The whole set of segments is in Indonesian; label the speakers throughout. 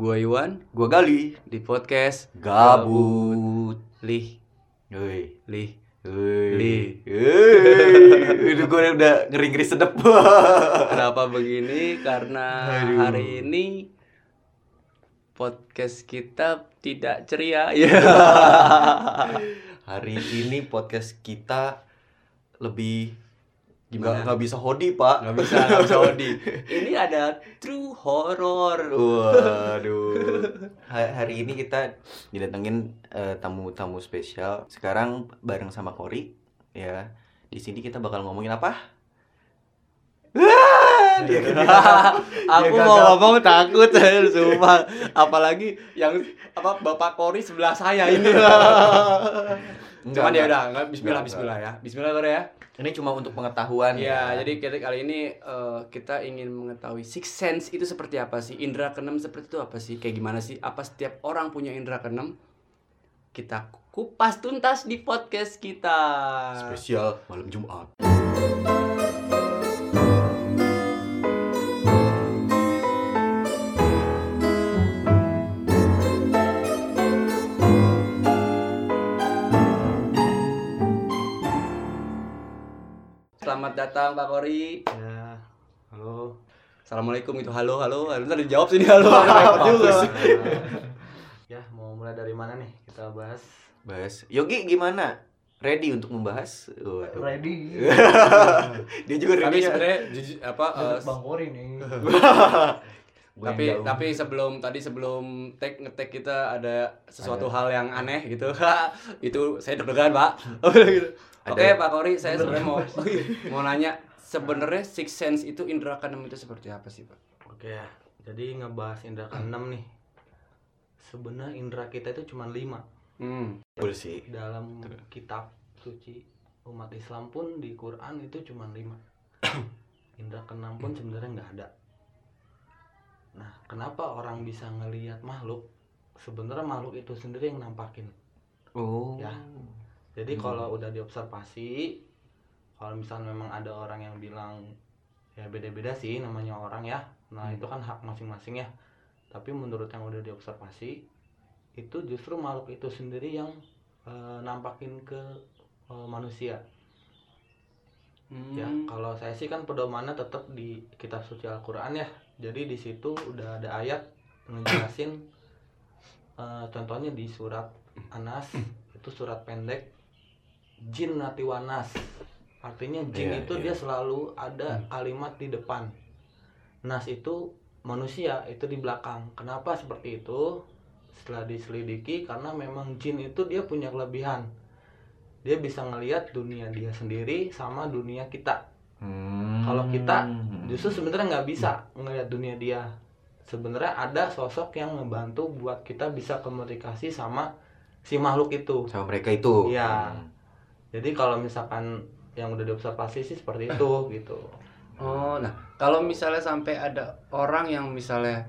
Speaker 1: gua Iwan
Speaker 2: Gua Gali.
Speaker 1: di podcast
Speaker 2: Gabut.
Speaker 1: Lih
Speaker 2: Woi.
Speaker 1: Lih
Speaker 2: Woi.
Speaker 1: Li.
Speaker 2: Woi. Itu gue udah ngeri-ngeri sedep.
Speaker 1: Kenapa begini? Karena
Speaker 2: Aduh.
Speaker 1: hari ini podcast kita tidak ceria ya.
Speaker 2: Hari ini podcast kita lebih
Speaker 1: Gimana?
Speaker 2: nggak nggak bisa hodi pak
Speaker 1: Nggak bisa, nggak bisa Odi. Ini ada true horror.
Speaker 2: Waduh. Ha- Hari ini kita didatengin eh, tamu-tamu spesial. Sekarang bareng sama Kori ya. Di sini kita bakal ngomongin apa? Wah, dia
Speaker 1: Aku
Speaker 2: Dia
Speaker 1: mau ngomong takut sumpah. Apalagi yang apa Bapak Kori sebelah saya ini. Cuman ya udah, bismillah bismillah ya. Bismillah Kori ya.
Speaker 2: Ini cuma untuk pengetahuan
Speaker 1: Ya,
Speaker 2: ya.
Speaker 1: jadi kita kali ini eh, kita ingin mengetahui six sense itu seperti apa sih? Indra keenam seperti itu apa sih? Kayak gimana sih? Apa setiap orang punya indra keenam? Kita kupas tuntas di podcast kita.
Speaker 2: spesial malam Jumat.
Speaker 1: Selamat datang Pak Kori.
Speaker 3: Ya, halo.
Speaker 1: Assalamualaikum itu halo halo. Bentar dijawab sini halo. Repot juga.
Speaker 3: ya, mau mulai dari mana nih? Kita bahas.
Speaker 2: Bahas. Yogi gimana? Ready untuk membahas? Waduh.
Speaker 3: Ready.
Speaker 2: Dia juga
Speaker 1: Tapi
Speaker 2: ready. ya.
Speaker 1: sebenarnya jujur apa eh,
Speaker 3: Bang Kori nih.
Speaker 1: Tapi
Speaker 2: jauh.
Speaker 1: tapi sebelum tadi sebelum tag ngetek kita ada sesuatu
Speaker 2: Ada.
Speaker 1: hal yang aneh gitu itu saya deg-degan pak Oke pak Kori saya sebenarnya mau mau nanya sebenarnya six sense itu indra keenam itu seperti apa sih pak
Speaker 3: Oke ya. Jadi ngebahas indra keenam nih. Sebenarnya indra kita itu cuma lima.
Speaker 1: hmm.
Speaker 2: Betul sih.
Speaker 3: Dalam kitab suci umat Islam pun di Quran itu cuma lima. indra keenam pun sebenarnya nggak ada. Nah, kenapa orang bisa ngelihat makhluk? Sebenarnya makhluk itu sendiri yang nampakin.
Speaker 2: Oh.
Speaker 3: Ya. Jadi
Speaker 2: Hmm.
Speaker 3: kalau udah diobservasi, kalau misalnya memang ada orang yang bilang ya beda-beda sih namanya orang ya. Nah
Speaker 2: Hmm.
Speaker 3: itu kan hak masing-masing ya. Tapi menurut yang udah diobservasi, itu justru makhluk itu sendiri yang eh, nampakin ke eh, manusia.
Speaker 1: Hmm.
Speaker 3: Ya kalau saya sih kan pedomannya tetap di kitab suci Al-Quran ya. Jadi di situ udah ada ayat ngejelasin eh, contohnya di surat Anas itu surat pendek jin nati wanas artinya jin
Speaker 2: Iya,
Speaker 3: itu
Speaker 2: iya.
Speaker 3: dia selalu ada kalimat di depan nas itu manusia itu di belakang kenapa seperti itu setelah diselidiki karena memang jin itu dia punya kelebihan dia bisa ngelihat dunia dia sendiri sama dunia kita
Speaker 2: Hmm.
Speaker 3: Kalau kita justru sebenarnya nggak bisa ngelihat dunia dia sebenarnya ada sosok yang ngebantu buat kita bisa komunikasi sama si makhluk itu
Speaker 2: sama mereka itu.
Speaker 3: Iya.
Speaker 2: Hmm.
Speaker 3: Jadi kalau misalkan yang udah diobservasi sih seperti itu gitu
Speaker 1: oh nah kalau misalnya sampai ada orang yang misalnya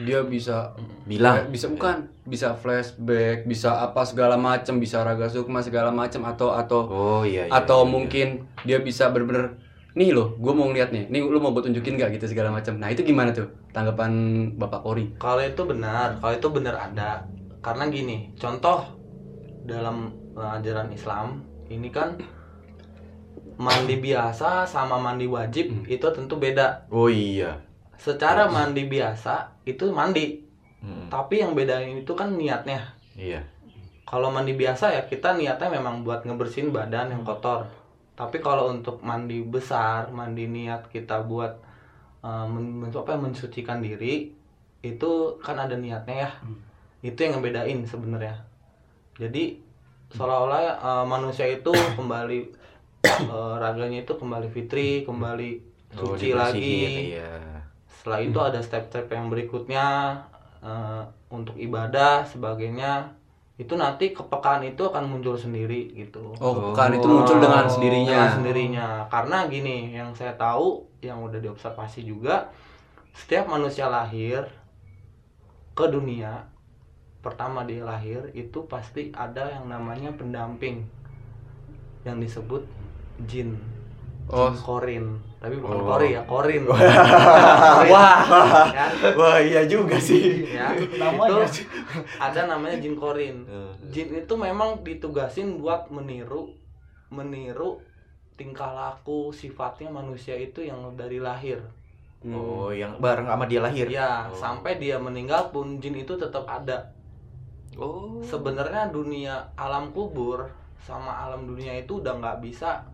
Speaker 1: dia bisa
Speaker 2: Bilang.
Speaker 1: bisa bukan bisa flashback bisa apa segala macam bisa raga sukma segala macam atau atau
Speaker 2: Oh iya. iya
Speaker 1: atau
Speaker 2: iya, iya.
Speaker 1: mungkin dia bisa bener-bener nih loh gue mau ngeliat nih nih lu mau gue tunjukin gak gitu segala macam nah itu gimana tuh tanggapan bapak Kori
Speaker 3: kalau itu benar kalau itu benar ada karena gini contoh dalam eh, ajaran Islam ini kan mandi biasa sama mandi wajib
Speaker 1: Hmm.
Speaker 3: itu tentu beda.
Speaker 2: Oh iya.
Speaker 3: secara mandi biasa itu mandi.
Speaker 2: Hmm.
Speaker 3: tapi yang bedain itu kan niatnya.
Speaker 2: Iya.
Speaker 3: kalau mandi biasa ya kita niatnya memang buat ngebersihin badan yang kotor. Tapi kalau untuk mandi besar mandi niat kita buat uh, men, men- apa, mensucikan diri itu kan ada niatnya ya. Itu yang ngebedain sebenarnya. Jadi seolah-olah uh, manusia itu kembali uh, raganya itu kembali fitri kembali
Speaker 2: Oh,
Speaker 3: suci lagi.
Speaker 2: dibersihin, Iya.
Speaker 3: setelah itu ada step-step yang berikutnya eh, untuk ibadah sebagainya. Itu nanti kepekaan itu akan muncul sendiri gitu.
Speaker 1: Oh kepekaan itu muncul dengan
Speaker 3: Oh,
Speaker 1: sendirinya.
Speaker 3: dengan sendirinya. Karena gini yang saya tahu yang udah diobservasi juga setiap manusia lahir ke dunia pertama dia lahir itu pasti ada yang namanya pendamping yang disebut jin
Speaker 1: Oh.
Speaker 3: Jin Korin tapi bukan
Speaker 2: Oh.
Speaker 3: Kori ya Korin
Speaker 1: Wah.
Speaker 3: ya,
Speaker 2: Wah iya juga sih.
Speaker 3: ya.
Speaker 2: Namanya.
Speaker 3: itu ada namanya Jin Korin
Speaker 2: Eh.
Speaker 3: Jin itu memang ditugasin buat meniru meniru tingkah laku sifatnya manusia itu yang dari lahir
Speaker 2: Oh, yang bareng sama dia lahir.
Speaker 3: ya
Speaker 2: Oh.
Speaker 3: sampai dia meninggal pun jin itu tetap ada
Speaker 2: Oh.
Speaker 3: sebenarnya dunia alam kubur sama alam dunia itu udah nggak bisa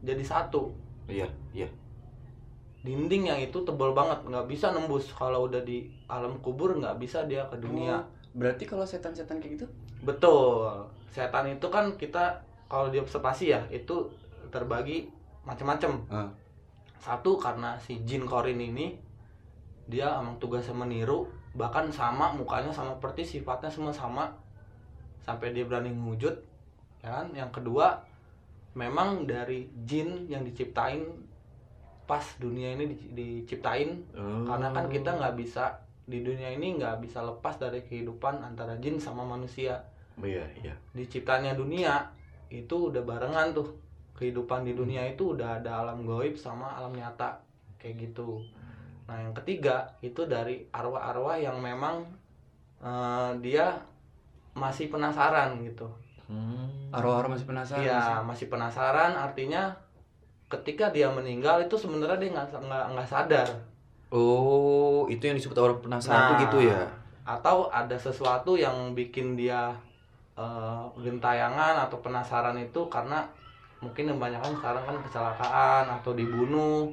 Speaker 3: jadi satu
Speaker 2: Iya, iya.
Speaker 3: dinding yang itu tebal banget nggak bisa nembus kalau udah di alam kubur nggak bisa dia ke dunia
Speaker 1: Oh, berarti kalau setan-setan kayak gitu?
Speaker 3: betul setan itu kan kita kalau di observasi ya itu terbagi macam-macam
Speaker 1: Ah.
Speaker 3: satu karena si jin korin ini dia emang tugasnya meniru bahkan sama mukanya sama seperti sifatnya semua sama. Sampai dia berani ngewujud ya kan? Yang kedua memang dari jin yang diciptain pas dunia ini di- diciptain
Speaker 2: Oh.
Speaker 3: karena kan kita nggak bisa di dunia ini nggak bisa lepas dari kehidupan antara jin sama manusia.
Speaker 2: Iya, iya.
Speaker 3: diciptanya dunia itu udah barengan tuh. Kehidupan di dunia itu udah ada alam goib sama alam nyata. Kayak gitu nah yang ketiga itu dari arwah-arwah yang memang eh, dia masih penasaran gitu
Speaker 2: Hmm.
Speaker 1: Arwah-arwah masih penasaran.
Speaker 3: Iya
Speaker 1: sih.
Speaker 3: masih penasaran artinya ketika dia meninggal itu sebenarnya dia nggak nggak nggak sadar
Speaker 2: Oh, itu yang disebut orang penasaran
Speaker 3: Nah,
Speaker 2: gitu ya.
Speaker 3: atau ada sesuatu yang bikin dia eh, gentayangan atau penasaran itu karena mungkin kebanyakan sekarang kan kecelakaan atau dibunuh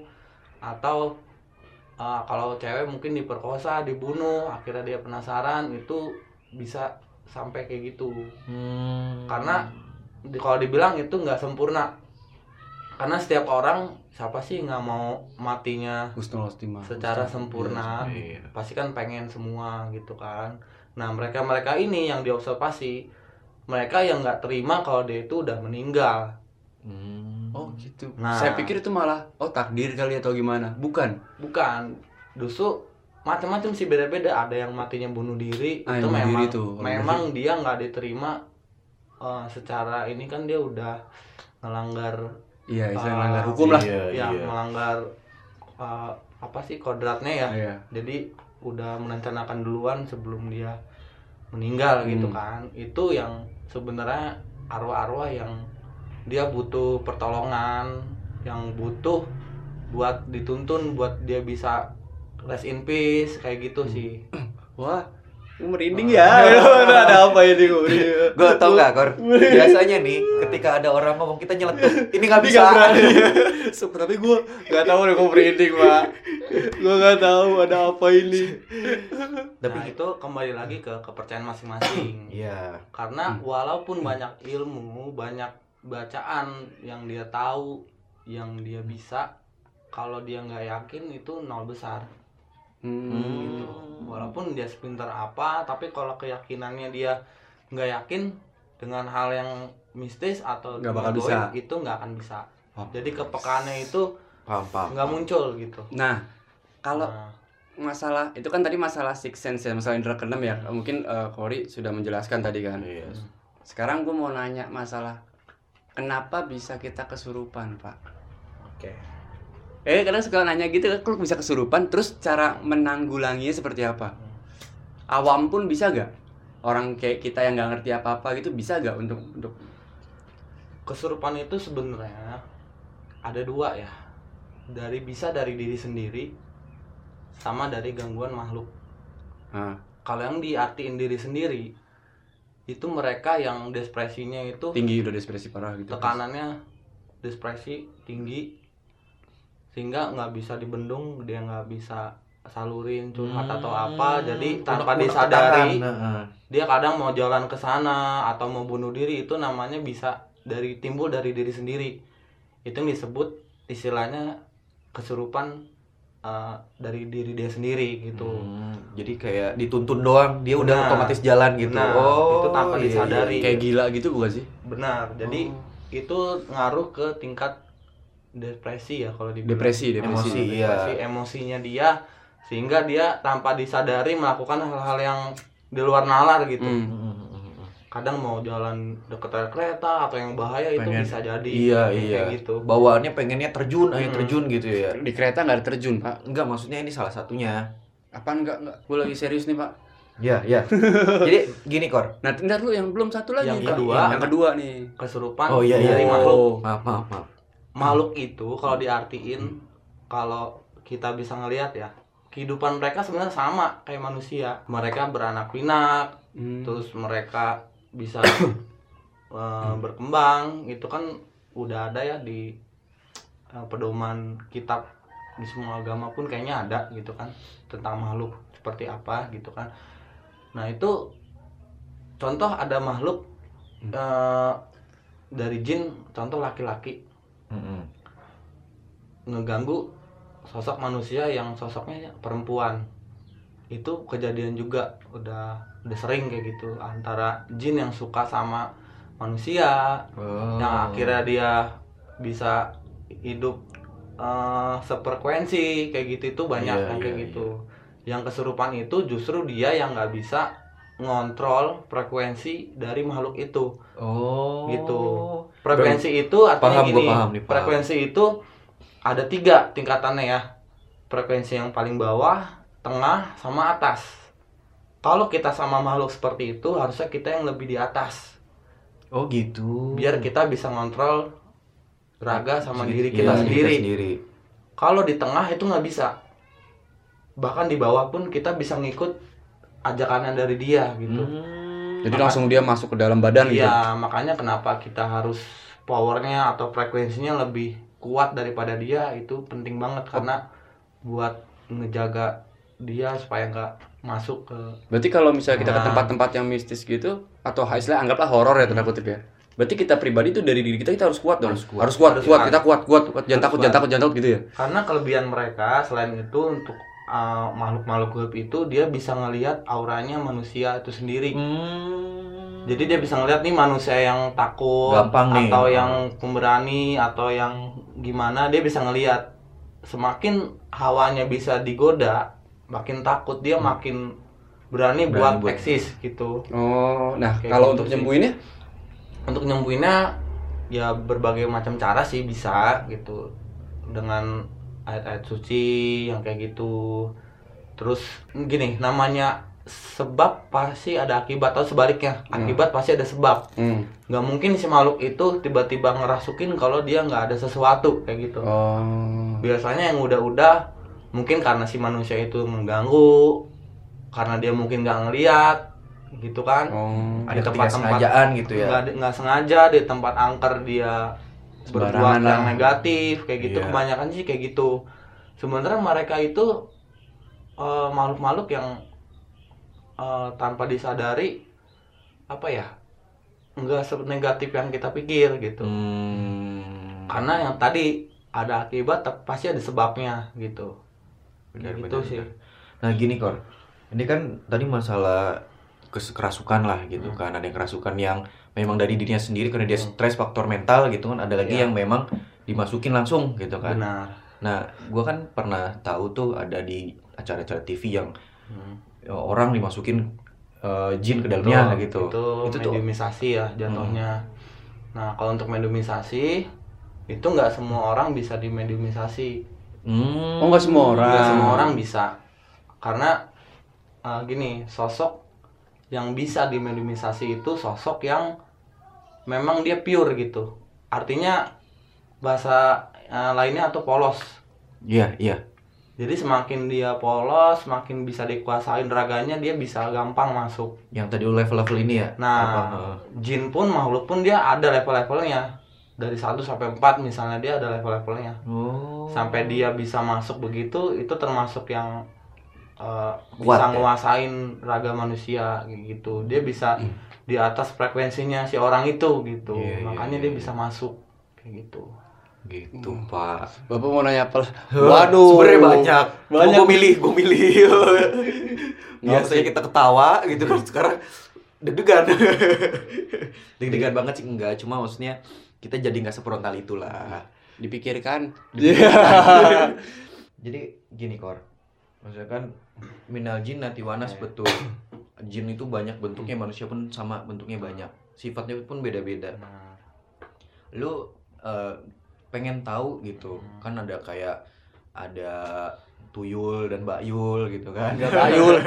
Speaker 3: atau eh, kalau cewek mungkin diperkosa dibunuh akhirnya dia penasaran itu bisa sampai kayak gitu.
Speaker 2: Hmm.
Speaker 3: karena di, kalau dibilang itu nggak sempurna. Karena setiap orang siapa sih nggak mau matinya secara sempurna?
Speaker 2: Iya.
Speaker 3: pasti kan pengen semua gitu kan. Nah mereka mereka ini yang diobservasi mereka yang nggak terima kalau dia itu udah meninggal.
Speaker 2: Hmm.
Speaker 1: Oh gitu.
Speaker 3: Nah.
Speaker 1: Saya pikir itu malah oh takdir kali atau gimana? Bukan.
Speaker 3: bukan justru macam-macam sih beda-beda ada yang matinya bunuh diri
Speaker 1: Ah,
Speaker 3: itu memang
Speaker 1: diri tuh.
Speaker 3: memang dia nggak diterima eh, secara ini kan dia udah melanggar
Speaker 1: Iya,
Speaker 3: Ah,
Speaker 1: melanggar hukum lah.
Speaker 2: Iya,
Speaker 3: ya
Speaker 2: iya.
Speaker 3: melanggar eh, apa sih kodratnya ya
Speaker 1: Iya.
Speaker 3: jadi udah merencanakan duluan sebelum dia meninggal gitu
Speaker 1: Hmm.
Speaker 3: kan itu yang sebenarnya arwah-arwah yang dia butuh pertolongan yang butuh buat dituntun buat dia bisa rest in peace kayak gitu
Speaker 1: Hmm.
Speaker 3: sih
Speaker 1: Wah, gue merinding ya. ada apa ini gue?
Speaker 2: Gue tau gak, Kor? Biasanya nih, ketika ada orang ngomong kita nyeletuk, ini gak bisa.
Speaker 1: Tapi gue gak tahu deh gue merinding pak. Gue gak tahu ada apa ini.
Speaker 2: Tapi
Speaker 3: nah itu kembali lagi ke kepercayaan masing-masing
Speaker 2: Iya.
Speaker 3: karena walaupun banyak ilmu banyak bacaan yang dia tahu yang dia bisa kalau dia nggak yakin itu nol besar
Speaker 1: Hmm.
Speaker 3: gitu walaupun dia sepintar apa tapi kalau keyakinannya dia nggak yakin dengan hal yang mistis atau
Speaker 1: Nggak bakal bisa.
Speaker 3: itu nggak akan bisa
Speaker 1: Oh.
Speaker 3: jadi kepekaannya itu nggak muncul gitu
Speaker 1: Nah, kalau
Speaker 3: Nah,
Speaker 1: masalah itu kan tadi masalah six sense ya, masalah indra keenam ya. Mungkin eh, Kori sudah menjelaskan tadi kan.
Speaker 2: Iya.
Speaker 1: Sekarang gue mau nanya masalah kenapa bisa kita kesurupan, Pak?
Speaker 3: oke
Speaker 1: Eh, kadang suka nanya gitu, kok bisa kesurupan? Terus cara menanggulanginya seperti apa? Awam pun bisa gak? Orang kayak kita yang nggak ngerti apa-apa gitu bisa gak untuk untuk
Speaker 3: kesurupan itu sebenarnya ada dua ya dari bisa dari diri sendiri sama dari gangguan makhluk
Speaker 1: Nah,
Speaker 3: kalau yang diartiin diri sendiri itu mereka yang depresinya itu
Speaker 1: tinggi udah depresi parah gitu.
Speaker 3: tekanannya depresi tinggi sehingga nggak bisa dibendung dia nggak bisa salurin curhat atau apa jadi tanpa
Speaker 2: Unek-unek
Speaker 3: disadari.
Speaker 2: Heeh.
Speaker 3: dia kadang mau jalan ke sana atau mau bunuh diri itu namanya bisa dari timbul dari diri sendiri itu yang disebut istilahnya kesurupan uh, dari diri dia sendiri gitu
Speaker 2: Hmm, jadi kayak dituntun doang, dia udah
Speaker 3: Nah,
Speaker 2: otomatis jalan gitu.
Speaker 3: nah,
Speaker 2: oh,
Speaker 3: itu tanpa
Speaker 2: iya,
Speaker 3: disadari.
Speaker 2: iya,
Speaker 1: Kayak gila gitu bukan sih?
Speaker 3: benar jadi
Speaker 1: Oh.
Speaker 3: itu ngaruh ke tingkat depresi ya kalau dibilang
Speaker 1: Depresi, depresi.
Speaker 2: Emosi, iya.
Speaker 3: depresi emosinya dia sehingga dia tanpa disadari melakukan hal-hal yang di luar nalar gitu
Speaker 1: Hmm.
Speaker 3: Kadang mau jalan deket rel kereta atau yang bahaya itu
Speaker 2: Pengen-
Speaker 3: bisa jadi
Speaker 2: Iya
Speaker 3: kayak
Speaker 2: iya.
Speaker 3: gitu
Speaker 2: Bawaannya pengennya terjun, ayo
Speaker 3: Hmm.
Speaker 2: terjun gitu ya.
Speaker 1: Di kereta nggak ada terjun, Pak.
Speaker 2: Enggak, maksudnya ini salah satunya.
Speaker 1: Apaan enggak enggak? Gue lagi serius nih, Pak.
Speaker 2: Iya, iya. Jadi gini, Kor.
Speaker 1: Nah, ntar lu yang belum satu lagi.
Speaker 3: Yang
Speaker 1: Pak.
Speaker 3: kedua.
Speaker 1: yang kedua nih.
Speaker 3: kesurupan
Speaker 2: Oh, iya, iya.
Speaker 3: dari
Speaker 1: Oh.
Speaker 3: makhluk
Speaker 2: Maaf, maaf, maaf.
Speaker 3: makhluk itu kalau diartiin kalau kita bisa ngelihat ya kehidupan mereka sebenarnya sama kayak manusia mereka beranak pinak
Speaker 1: Hmm.
Speaker 3: terus mereka bisa eh, berkembang. Itu kan udah ada ya di eh, pedoman kitab di semua agama pun kayaknya ada gitu kan tentang makhluk seperti apa gitu kan. Nah itu contoh ada makhluk eh, dari jin contoh laki-laki.
Speaker 2: Mm-mm.
Speaker 3: ngeganggu sosok manusia yang sosoknya perempuan itu kejadian juga udah udah sering kayak gitu antara jin yang suka sama manusia
Speaker 2: Oh.
Speaker 3: yang akhirnya dia bisa hidup eh, sefrekuensi kayak gitu itu banyak
Speaker 2: Iya,
Speaker 3: yang kayak
Speaker 2: iya,
Speaker 3: gitu yang kesurupan itu justru dia yang nggak bisa ngontrol frekuensi dari makhluk itu
Speaker 2: Oh.
Speaker 3: Gitu. frekuensi itu artinya
Speaker 2: Paham,
Speaker 3: gini
Speaker 2: paham nih, paham.
Speaker 3: frekuensi itu ada tiga tingkatannya ya frekuensi yang paling bawah tengah sama atas kalau kita sama makhluk seperti itu harusnya kita yang lebih di atas
Speaker 2: Oh, gitu.
Speaker 3: biar kita bisa ngontrol raga sama
Speaker 2: Sedikit-
Speaker 3: diri
Speaker 2: iya,
Speaker 3: kita
Speaker 2: kita
Speaker 3: sendiri
Speaker 2: sendiri.
Speaker 3: kalau di tengah itu nggak bisa bahkan di bawah pun kita bisa ngikut ajakannya dari dia gitu
Speaker 2: Hmm.
Speaker 1: Jadi langsung dia masuk ke dalam badan gitu.
Speaker 3: Iya, makanya kenapa kita harus powernya atau frekuensinya lebih kuat daripada dia itu penting banget karena buat ngejaga dia supaya nggak masuk ke
Speaker 1: Berarti kalau misalnya kita ke
Speaker 3: Nah.
Speaker 1: tempat-tempat yang mistis gitu atau istilah anggaplah horor ya tanda kutip ya. Berarti kita pribadi itu dari diri kita kita harus kuat dong.
Speaker 2: Harus kuat.
Speaker 1: Harus kuat,
Speaker 3: Harus
Speaker 1: kuat,
Speaker 3: kuat.
Speaker 1: kita kuat, kuat, kuat. Jangan takut, jangan takut, jangan takut gitu ya.
Speaker 3: karena kelebihan mereka selain itu untuk uh, makhluk-makhluk gaib itu dia bisa ngelihat auranya manusia itu sendiri.
Speaker 2: Hmm.
Speaker 3: Jadi dia bisa ngelihat nih manusia yang takut
Speaker 2: Gampang nih.
Speaker 3: atau yang pemberani atau yang gimana dia bisa ngelihat. Semakin hawanya bisa digoda, makin takut dia makin berani,
Speaker 2: Hmm. Berani
Speaker 3: buat,
Speaker 2: buat-
Speaker 3: eksis gitu.
Speaker 1: Oh, nah
Speaker 3: Kayak
Speaker 1: kalau
Speaker 3: gitu
Speaker 1: untuk
Speaker 3: sih.
Speaker 1: nyembuhinnya
Speaker 3: Untuk nyembuhinnya ya berbagai macam cara sih bisa gitu. Dengan ayat-ayat suci yang kayak gitu. Terus gini, namanya sebab pasti ada akibat atau sebaliknya.
Speaker 1: Hmm.
Speaker 3: Akibat pasti ada sebab.
Speaker 1: hmm.
Speaker 3: nggak mungkin si makhluk itu tiba-tiba ngerasukin kalau dia nggak ada sesuatu kayak gitu
Speaker 1: Oh.
Speaker 3: biasanya yang udah-udah mungkin karena si manusia itu mengganggu karena dia mungkin nggak ngeliat gitu kan
Speaker 1: Oh.
Speaker 2: ada
Speaker 3: tempat-tempat-
Speaker 2: gitu ya.
Speaker 3: nggak sengaja di tempat angker dia berbuat yang negatif kayak gitu
Speaker 2: Iya.
Speaker 3: kebanyakan sih kayak gitu sebenarnya mereka itu eh, makhluk-makhluk yang eh, tanpa disadari apa ya nggak senegatif yang kita pikir gitu
Speaker 2: Hmm.
Speaker 3: karena yang tadi ada akibat pasti ada sebabnya gitu
Speaker 2: Benar,
Speaker 3: gitu
Speaker 2: benar,
Speaker 3: sih.
Speaker 2: benar. Nah gini Kor, ini kan tadi masalah kerasukan lah gitu
Speaker 3: Hmm.
Speaker 2: kan. Ada yang kerasukan yang memang dari dirinya sendiri karena dia stres faktor mental gitu kan. Ada lagi
Speaker 3: Iya.
Speaker 2: yang memang dimasukin langsung gitu kan.
Speaker 3: Benar.
Speaker 2: Nah gua kan pernah tahu tuh ada di acara-acara TV yang
Speaker 3: Hmm.
Speaker 2: orang dimasukin eh, jin ke dalamnya gitu.
Speaker 3: itu,
Speaker 2: Itu
Speaker 3: mediumisasi ya jatuhnya. Nah kalau untuk mediumisasi itu nggak semua orang bisa dimediumisasi
Speaker 2: Hmm.
Speaker 1: Oh, nggak semua orang.
Speaker 3: nggak semua orang bisa. Karena eh, gini sosok yang bisa dimediumisasi itu sosok yang memang dia pure gitu. Artinya bahasa eh, lainnya atau polos.
Speaker 2: Iya, iya.
Speaker 3: Jadi semakin dia polos semakin bisa dikuasain raganya dia bisa gampang masuk.
Speaker 2: Yang tadi level-level ini ya?
Speaker 3: Nah,
Speaker 2: Apa,
Speaker 3: jin pun makhluk pun dia ada level-levelnya. Dari 1 sampai 4 misalnya dia ada level-levelnya.
Speaker 2: Oh.
Speaker 3: Sampai dia bisa masuk begitu itu termasuk yang uh,
Speaker 2: Kuat,
Speaker 3: bisa
Speaker 2: ya?
Speaker 3: nguasain raga manusia gitu. Dia bisa di atas frekuensinya si orang itu gitu.
Speaker 2: Iya, iya,
Speaker 3: Makanya
Speaker 2: iya,
Speaker 3: dia
Speaker 2: iya.
Speaker 3: bisa masuk kayak gitu.
Speaker 2: Gitu Pak
Speaker 1: Bapak mau nanya apa?
Speaker 2: Waduh, sebenarnya banyak.
Speaker 1: Banyak.
Speaker 2: Gue milih, gue milih. Biasanya
Speaker 1: sih.
Speaker 2: kita ketawa gitu kan sekarang deg-degan. deg-degan banget sih enggak, cuma maksudnya kita jadi nggak sefrontal itulah.
Speaker 1: Dipikirkan.
Speaker 2: Jadi gini kor, maksudnya kan minal jin nati wanas betul. jin itu banyak bentuknya,
Speaker 3: Hmm.
Speaker 2: manusia pun sama bentuknya banyak. Sifatnya pun beda-beda.
Speaker 3: Benar.
Speaker 2: Lu eh, pengen tahu gitu.
Speaker 3: Hmm.
Speaker 2: Kan ada kayak ada tuyul dan Mbak Yul gitu kan.
Speaker 1: Bayul.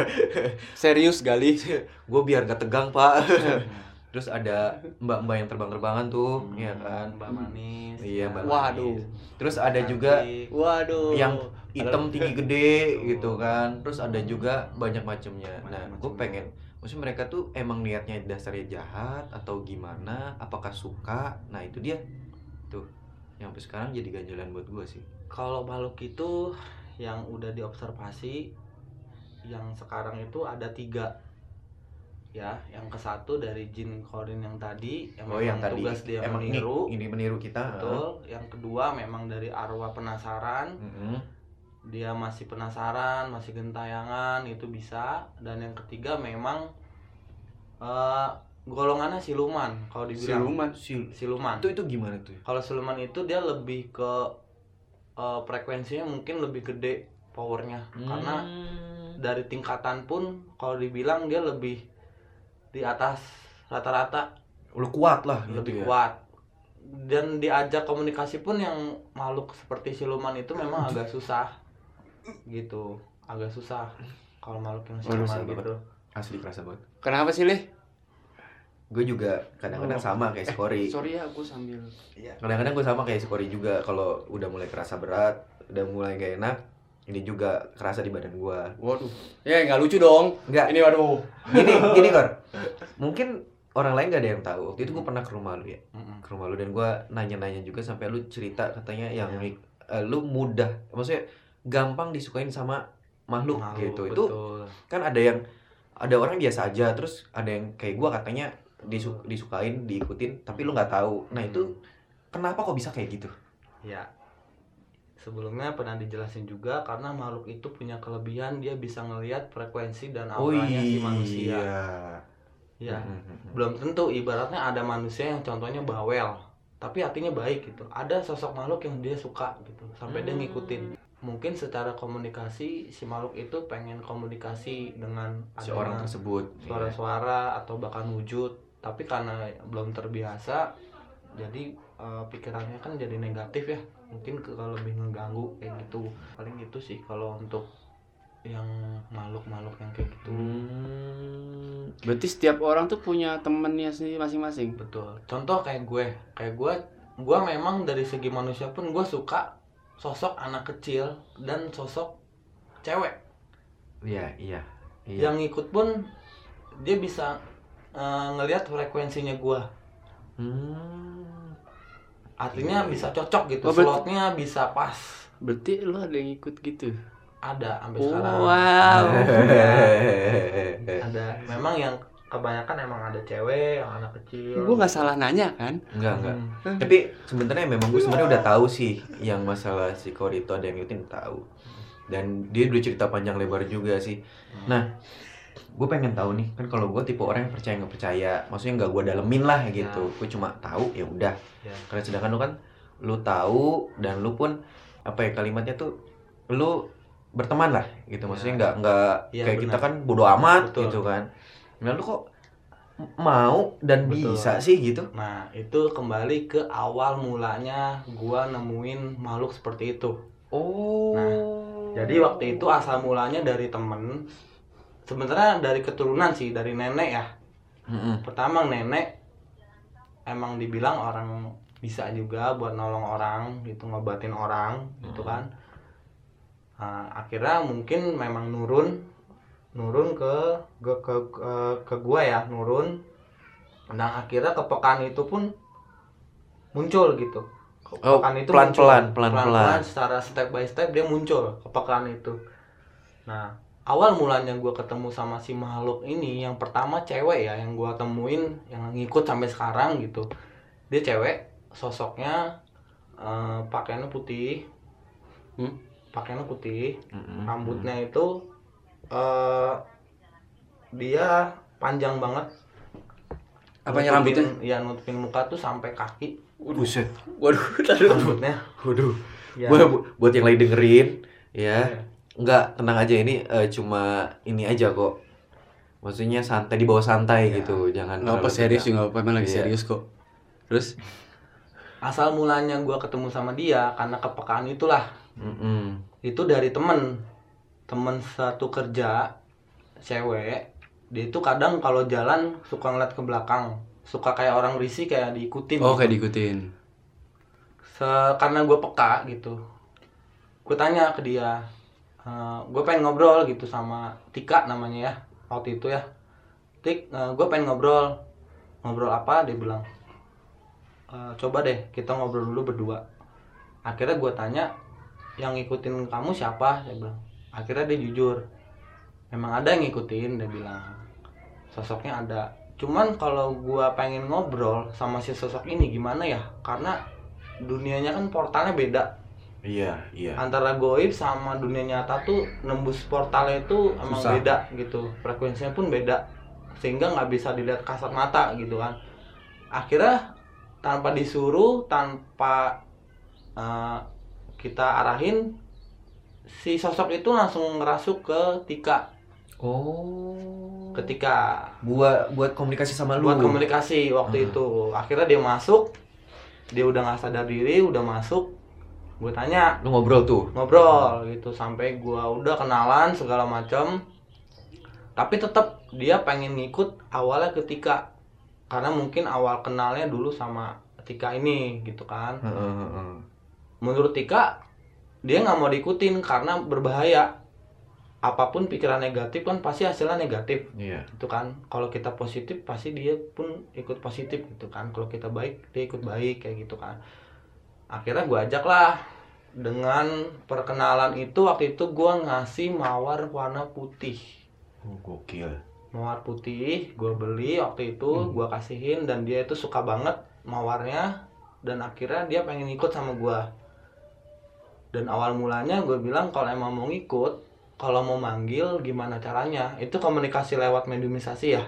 Speaker 1: Serius gali.
Speaker 2: Gue biar gak tegang, Pak. Terus ada mbak-mbak yang terbang-terbangan tuh,
Speaker 3: Hmm,
Speaker 2: ya kan.
Speaker 3: Mbak Manis.
Speaker 2: Iya, Mbak
Speaker 1: Waduh.
Speaker 2: Terus ada juga.
Speaker 1: Waduh.
Speaker 2: yang hitam tinggi gede gitu kan terus ada juga banyak macamnya nah gue pengen maksudnya mereka tuh emang niatnya dasarnya jahat atau gimana apakah suka nah itu dia tuh yang sampai sekarang jadi ganjalan buat gue sih
Speaker 3: Kalau makhluk itu yang udah diobservasi yang sekarang itu ada tiga ya yang ke satu dari jin korin yang tadi yang
Speaker 2: oh yang tadi.
Speaker 3: tugas dia
Speaker 2: emang ini,
Speaker 3: meniru.
Speaker 2: ini meniru kita
Speaker 3: betul. Yang kedua memang dari arwah penasaran.
Speaker 2: Mm-mm.
Speaker 3: dia masih penasaran masih gentayangan itu bisa. Dan yang ketiga memang eh, golongannya siluman kalau dibilang.
Speaker 1: Siluman.
Speaker 2: Si-
Speaker 3: siluman.
Speaker 2: itu itu gimana tuh
Speaker 3: kalau siluman itu dia lebih ke eh, frekuensinya mungkin lebih gede powernya. Karena
Speaker 2: Hmm.
Speaker 3: dari tingkatan pun kalau dibilang dia lebih di atas rata-rata.
Speaker 2: Lu kuat lah gitu
Speaker 3: lebih
Speaker 2: ya.
Speaker 3: kuat. Dan diajak komunikasi pun yang makhluk seperti siluman itu memang agak susah gitu. Agak susah kalau makhluk yang siluman
Speaker 2: sabar.
Speaker 3: gitu.
Speaker 2: Asli kerasa banget.
Speaker 1: Kenapa sih, Lih?
Speaker 2: gue juga kadang-kadang sama kayak si Cory
Speaker 1: Sorry ya, aku sambil
Speaker 2: kadang-kadang gue sama kayak si Cory juga kalau udah mulai kerasa berat udah mulai gak enak ini juga kerasa di badan gue
Speaker 1: Waduh. Ya nggak lucu dong.
Speaker 2: Enggak,
Speaker 1: Ini waduh.
Speaker 2: gini gini Kor. Mungkin orang lain gak ada yang tahu. Waktu itu gue pernah ke rumah lu ya. Ke rumah lu dan gue nanya-nanya juga sampai lu cerita katanya yang eh, lu mudah maksudnya gampang disukain sama makhluk,
Speaker 3: Makhluk,
Speaker 2: gitu. Itu kan ada yang ada orang biasa aja terus ada yang kayak gue katanya disu- disukain diikutin tapi lu nggak tahu. Nah itu kenapa kok bisa kayak gitu?
Speaker 3: Ya sebelumnya pernah dijelasin juga karena makhluk itu punya kelebihan dia bisa ngelihat frekuensi dan auranya si manusia. Ya belum tentu ibaratnya ada manusia yang contohnya bawel tapi hatinya baik gitu. Ada sosok makhluk yang dia suka gitu sampai dia
Speaker 2: Hmm.
Speaker 3: ngikutin. Mungkin secara komunikasi si makhluk itu pengen komunikasi dengan
Speaker 2: si orang tersebut.
Speaker 3: suara-suara atau bahkan wujud. Tapi karena belum terbiasa jadi eh, pikirannya kan jadi negatif ya mungkin ke kalau lebih ngeganggu kayak gitu. Paling itu sih kalau untuk yang makhluk-makhluk yang kayak gitu.
Speaker 2: Hmm.
Speaker 1: Berarti setiap orang tuh punya temennya sendiri masing-masing.
Speaker 3: betul. Contoh kayak gue. Kayak gue gue memang dari segi manusia pun gue suka sosok anak kecil dan sosok cewek.
Speaker 2: Iya iya iya.
Speaker 3: Yang ikut pun dia bisa eh, ngelihat frekuensinya gue.
Speaker 2: Hmm.
Speaker 3: Artinya
Speaker 2: Iya.
Speaker 3: bisa cocok gitu
Speaker 1: Oh, berarti-
Speaker 3: slotnya bisa pas
Speaker 1: Berarti lu ada yang ikut gitu.
Speaker 3: ada sampai
Speaker 1: Oh,
Speaker 3: sekarang
Speaker 1: wow.
Speaker 3: ada memang yang kebanyakan emang ada cewek yang anak kecil
Speaker 1: Gua nggak salah nanya kan?
Speaker 2: enggak enggak
Speaker 3: Hmm.
Speaker 2: tapi sebenarnya memang gue sebenarnya udah tahu sih yang masalah si Cory itu ada yang ngikutin tahu dan dia udah cerita panjang lebar juga sih nah gue pengen tahu nih kan kalau gue tipe orang yang percaya nggak percaya maksudnya nggak gue dalemin lah gitu gue cuma tahu ya udah
Speaker 3: Ya.
Speaker 2: karena sedangkan lu kan lu tahu dan lu pun apa ya kalimatnya tuh lu berteman lah gitu maksudnya nggak nggak
Speaker 3: Iya,
Speaker 2: kayak kita
Speaker 3: benar.
Speaker 2: kan bodo amat
Speaker 3: Betul.
Speaker 2: gitu kan nah lu kok mau dan
Speaker 3: Betul.
Speaker 2: bisa sih gitu
Speaker 3: nah itu kembali ke awal mulanya gua nemuin makhluk seperti itu
Speaker 2: Oh.
Speaker 3: jadi waktu itu asal mulanya dari temen sebenarnya dari keturunan sih dari nenek ya
Speaker 2: Mm-mm.
Speaker 3: pertama nenek emang dibilang orang bisa juga buat nolong orang gitu ngobatin orang gitu kan Nah, akhirnya mungkin memang nurun nurun ke ke ke, ke, ke gua ya nurun nah akhirnya kepekaan itu pun muncul gitu
Speaker 2: Oh,
Speaker 3: kepekaan itu
Speaker 2: pelan-pelan,
Speaker 3: muncul.
Speaker 2: pelan-pelan.
Speaker 3: secara step by step dia muncul kepekaan itu nah awal mulanya gua ketemu sama si makhluk ini yang pertama cewek ya yang gua temuin yang ngikut sampai sekarang gitu dia cewek sosoknya eh, pakaiannya putih
Speaker 1: Hmm?
Speaker 3: pakaiannya putih
Speaker 2: Mm-mm.
Speaker 3: rambutnya itu eh dia panjang banget
Speaker 1: Apanya rambutnya?
Speaker 3: ya nutupin muka tuh sampai kaki
Speaker 2: Buset.
Speaker 1: Waduh,
Speaker 3: rambutnya
Speaker 2: Waduh.
Speaker 3: ya
Speaker 2: Buat, buat yang lagi dengerin ya.
Speaker 3: Iya.
Speaker 2: Enggak, tenang aja ini eh, cuma ini aja kok. Maksudnya santai di bawah santai gitu, jangan
Speaker 1: nggak apa serius juga nggak apa emang lagi
Speaker 2: Iya.
Speaker 1: serius kok. Terus?
Speaker 3: Asal mulanya gua ketemu sama dia karena kepekaan itulah.
Speaker 2: Mm-mm.
Speaker 3: itu dari temen. Temen satu kerja cewek dia itu kadang kalau jalan suka ngeliat ke belakang. Suka kayak orang risih kayak diikutin
Speaker 1: oh
Speaker 3: gitu.
Speaker 1: kayak diikutin.
Speaker 3: Se- karena gue peka gitu. Gue tanya ke dia gue pengen ngobrol gitu sama Tika namanya ya waktu itu ya. Tik gue pengen ngobrol. Ngobrol apa dia bilang. "Eh, coba deh kita ngobrol dulu berdua. Akhirnya gue tanya yang ngikutin kamu siapa? Dia bilang. Akhirnya dia jujur. Memang ada yang ngikutin dia bilang. Sosoknya ada. Cuman kalau gua pengen ngobrol sama si sosok ini gimana ya? Karena dunianya kan portalnya beda
Speaker 2: Iya, iya.
Speaker 3: antara goib sama dunia nyata tuh nembus portalnya itu emang
Speaker 1: Susah.
Speaker 3: beda gitu frekuensinya pun beda sehingga nggak bisa dilihat kasat mata gitu kan akhirnya tanpa disuruh tanpa eh, kita arahin si sosok itu langsung ngerasuk ke Tika
Speaker 2: Oh.
Speaker 3: ketika
Speaker 2: buat buat komunikasi sama lu.
Speaker 3: buat komunikasi waktu
Speaker 2: Ah.
Speaker 3: itu akhirnya dia masuk dia udah nggak sadar diri udah masuk gue tanya
Speaker 2: Lu ngobrol tuh.
Speaker 3: ngobrol gitu. Sampai gua udah kenalan segala macam tapi tetap dia pengen ngikut awalnya ketika karena mungkin awal kenalnya dulu sama Tika ini gitu kan.
Speaker 2: Heeh, heeh.
Speaker 3: menurut Tika dia nggak mau diikutin karena berbahaya. Apa pun pikiran negatif kan pasti hasilnya negatif.
Speaker 2: Iya.
Speaker 3: itu kan. Kalau kita positif pasti dia pun ikut positif gitu kan. Kalau kita baik dia ikut baik kayak gitu kan akhirnya gua ajak lah dengan perkenalan itu waktu itu gua ngasih mawar warna putih.
Speaker 2: Oh, gokil.
Speaker 3: mawar putih gua beli waktu itu
Speaker 2: Hmm.
Speaker 3: gua kasihin dan dia itu suka banget mawarnya. Dan akhirnya dia pengen ikut sama gua. Dan awal mulanya gue bilang kalau emang mau ngikut kalau mau manggil gimana caranya? Itu komunikasi lewat mediumisasi ya.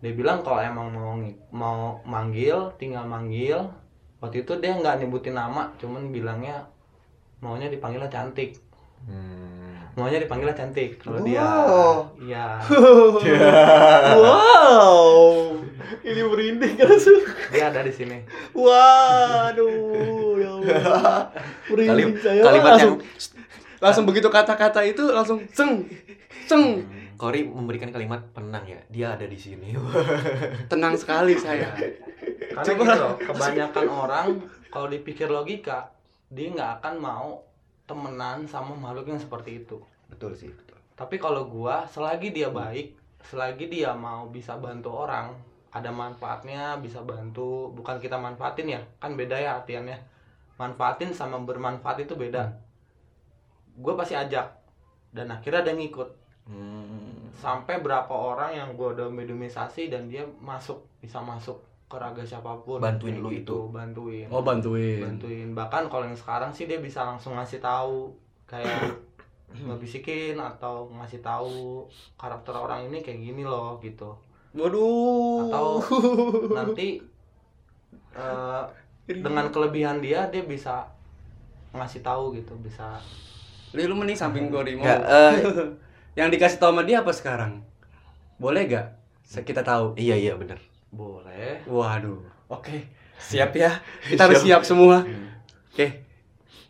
Speaker 3: Dia bilang kalau emang mau mau manggil tinggal manggil waktu itu dia nggak nyebutin nama cuman bilangnya maunya dipanggilnya cantik.
Speaker 2: Hmm.
Speaker 3: maunya dipanggilnya cantik. Kalau dia
Speaker 1: Wow.
Speaker 3: iya.
Speaker 1: Wow. Ini merinding kan?
Speaker 3: Dia ada di sini.
Speaker 1: Waduh ya Allah. Merinding
Speaker 2: Kalim-
Speaker 1: saya
Speaker 2: kalimat
Speaker 1: langsung
Speaker 2: yang
Speaker 1: langsung begitu kata-kata itu langsung ceng ceng.
Speaker 2: Kori memberikan kalimat penang ya. Dia ada di sini.
Speaker 1: tenang sekali saya
Speaker 3: karena
Speaker 1: Coba.
Speaker 3: gitu loh, kebanyakan orang kalau dipikir logika dia nggak akan mau temenan sama makhluk yang seperti itu
Speaker 2: betul sih, betul.
Speaker 3: tapi kalau gua selagi dia baik selagi dia mau bisa bantu orang ada manfaatnya bisa bantu bukan kita manfaatin ya kan beda ya artiannya manfaatin sama bermanfaat itu beda gue pasti ajak dan akhirnya dia ngikut
Speaker 2: Hmm.
Speaker 3: sampai berapa orang yang gue udah mediumisasi dan dia masuk bisa masuk ke raga siapa
Speaker 2: pun
Speaker 3: Bantuin
Speaker 2: lu
Speaker 3: gitu, bantuin.
Speaker 1: Oh bantuin.
Speaker 3: Bantuin. Bahkan kalau yang sekarang sih dia bisa langsung ngasih tahu kayak ngebisikin atau ngasih tahu karakter orang ini kayak gini loh gitu.
Speaker 1: Waduh.
Speaker 3: Atau nanti eh, dengan kelebihan dia dia bisa ngasih tahu gitu bisa
Speaker 1: Li, lu mending samping gua di
Speaker 2: eh,
Speaker 1: yang dikasih tau sama dia apa sekarang? Boleh gak kita tahu.
Speaker 2: Iya iya bener.
Speaker 3: Boleh.
Speaker 1: Waduh. Oke siap ya. Kita harus siap. semua. Oke.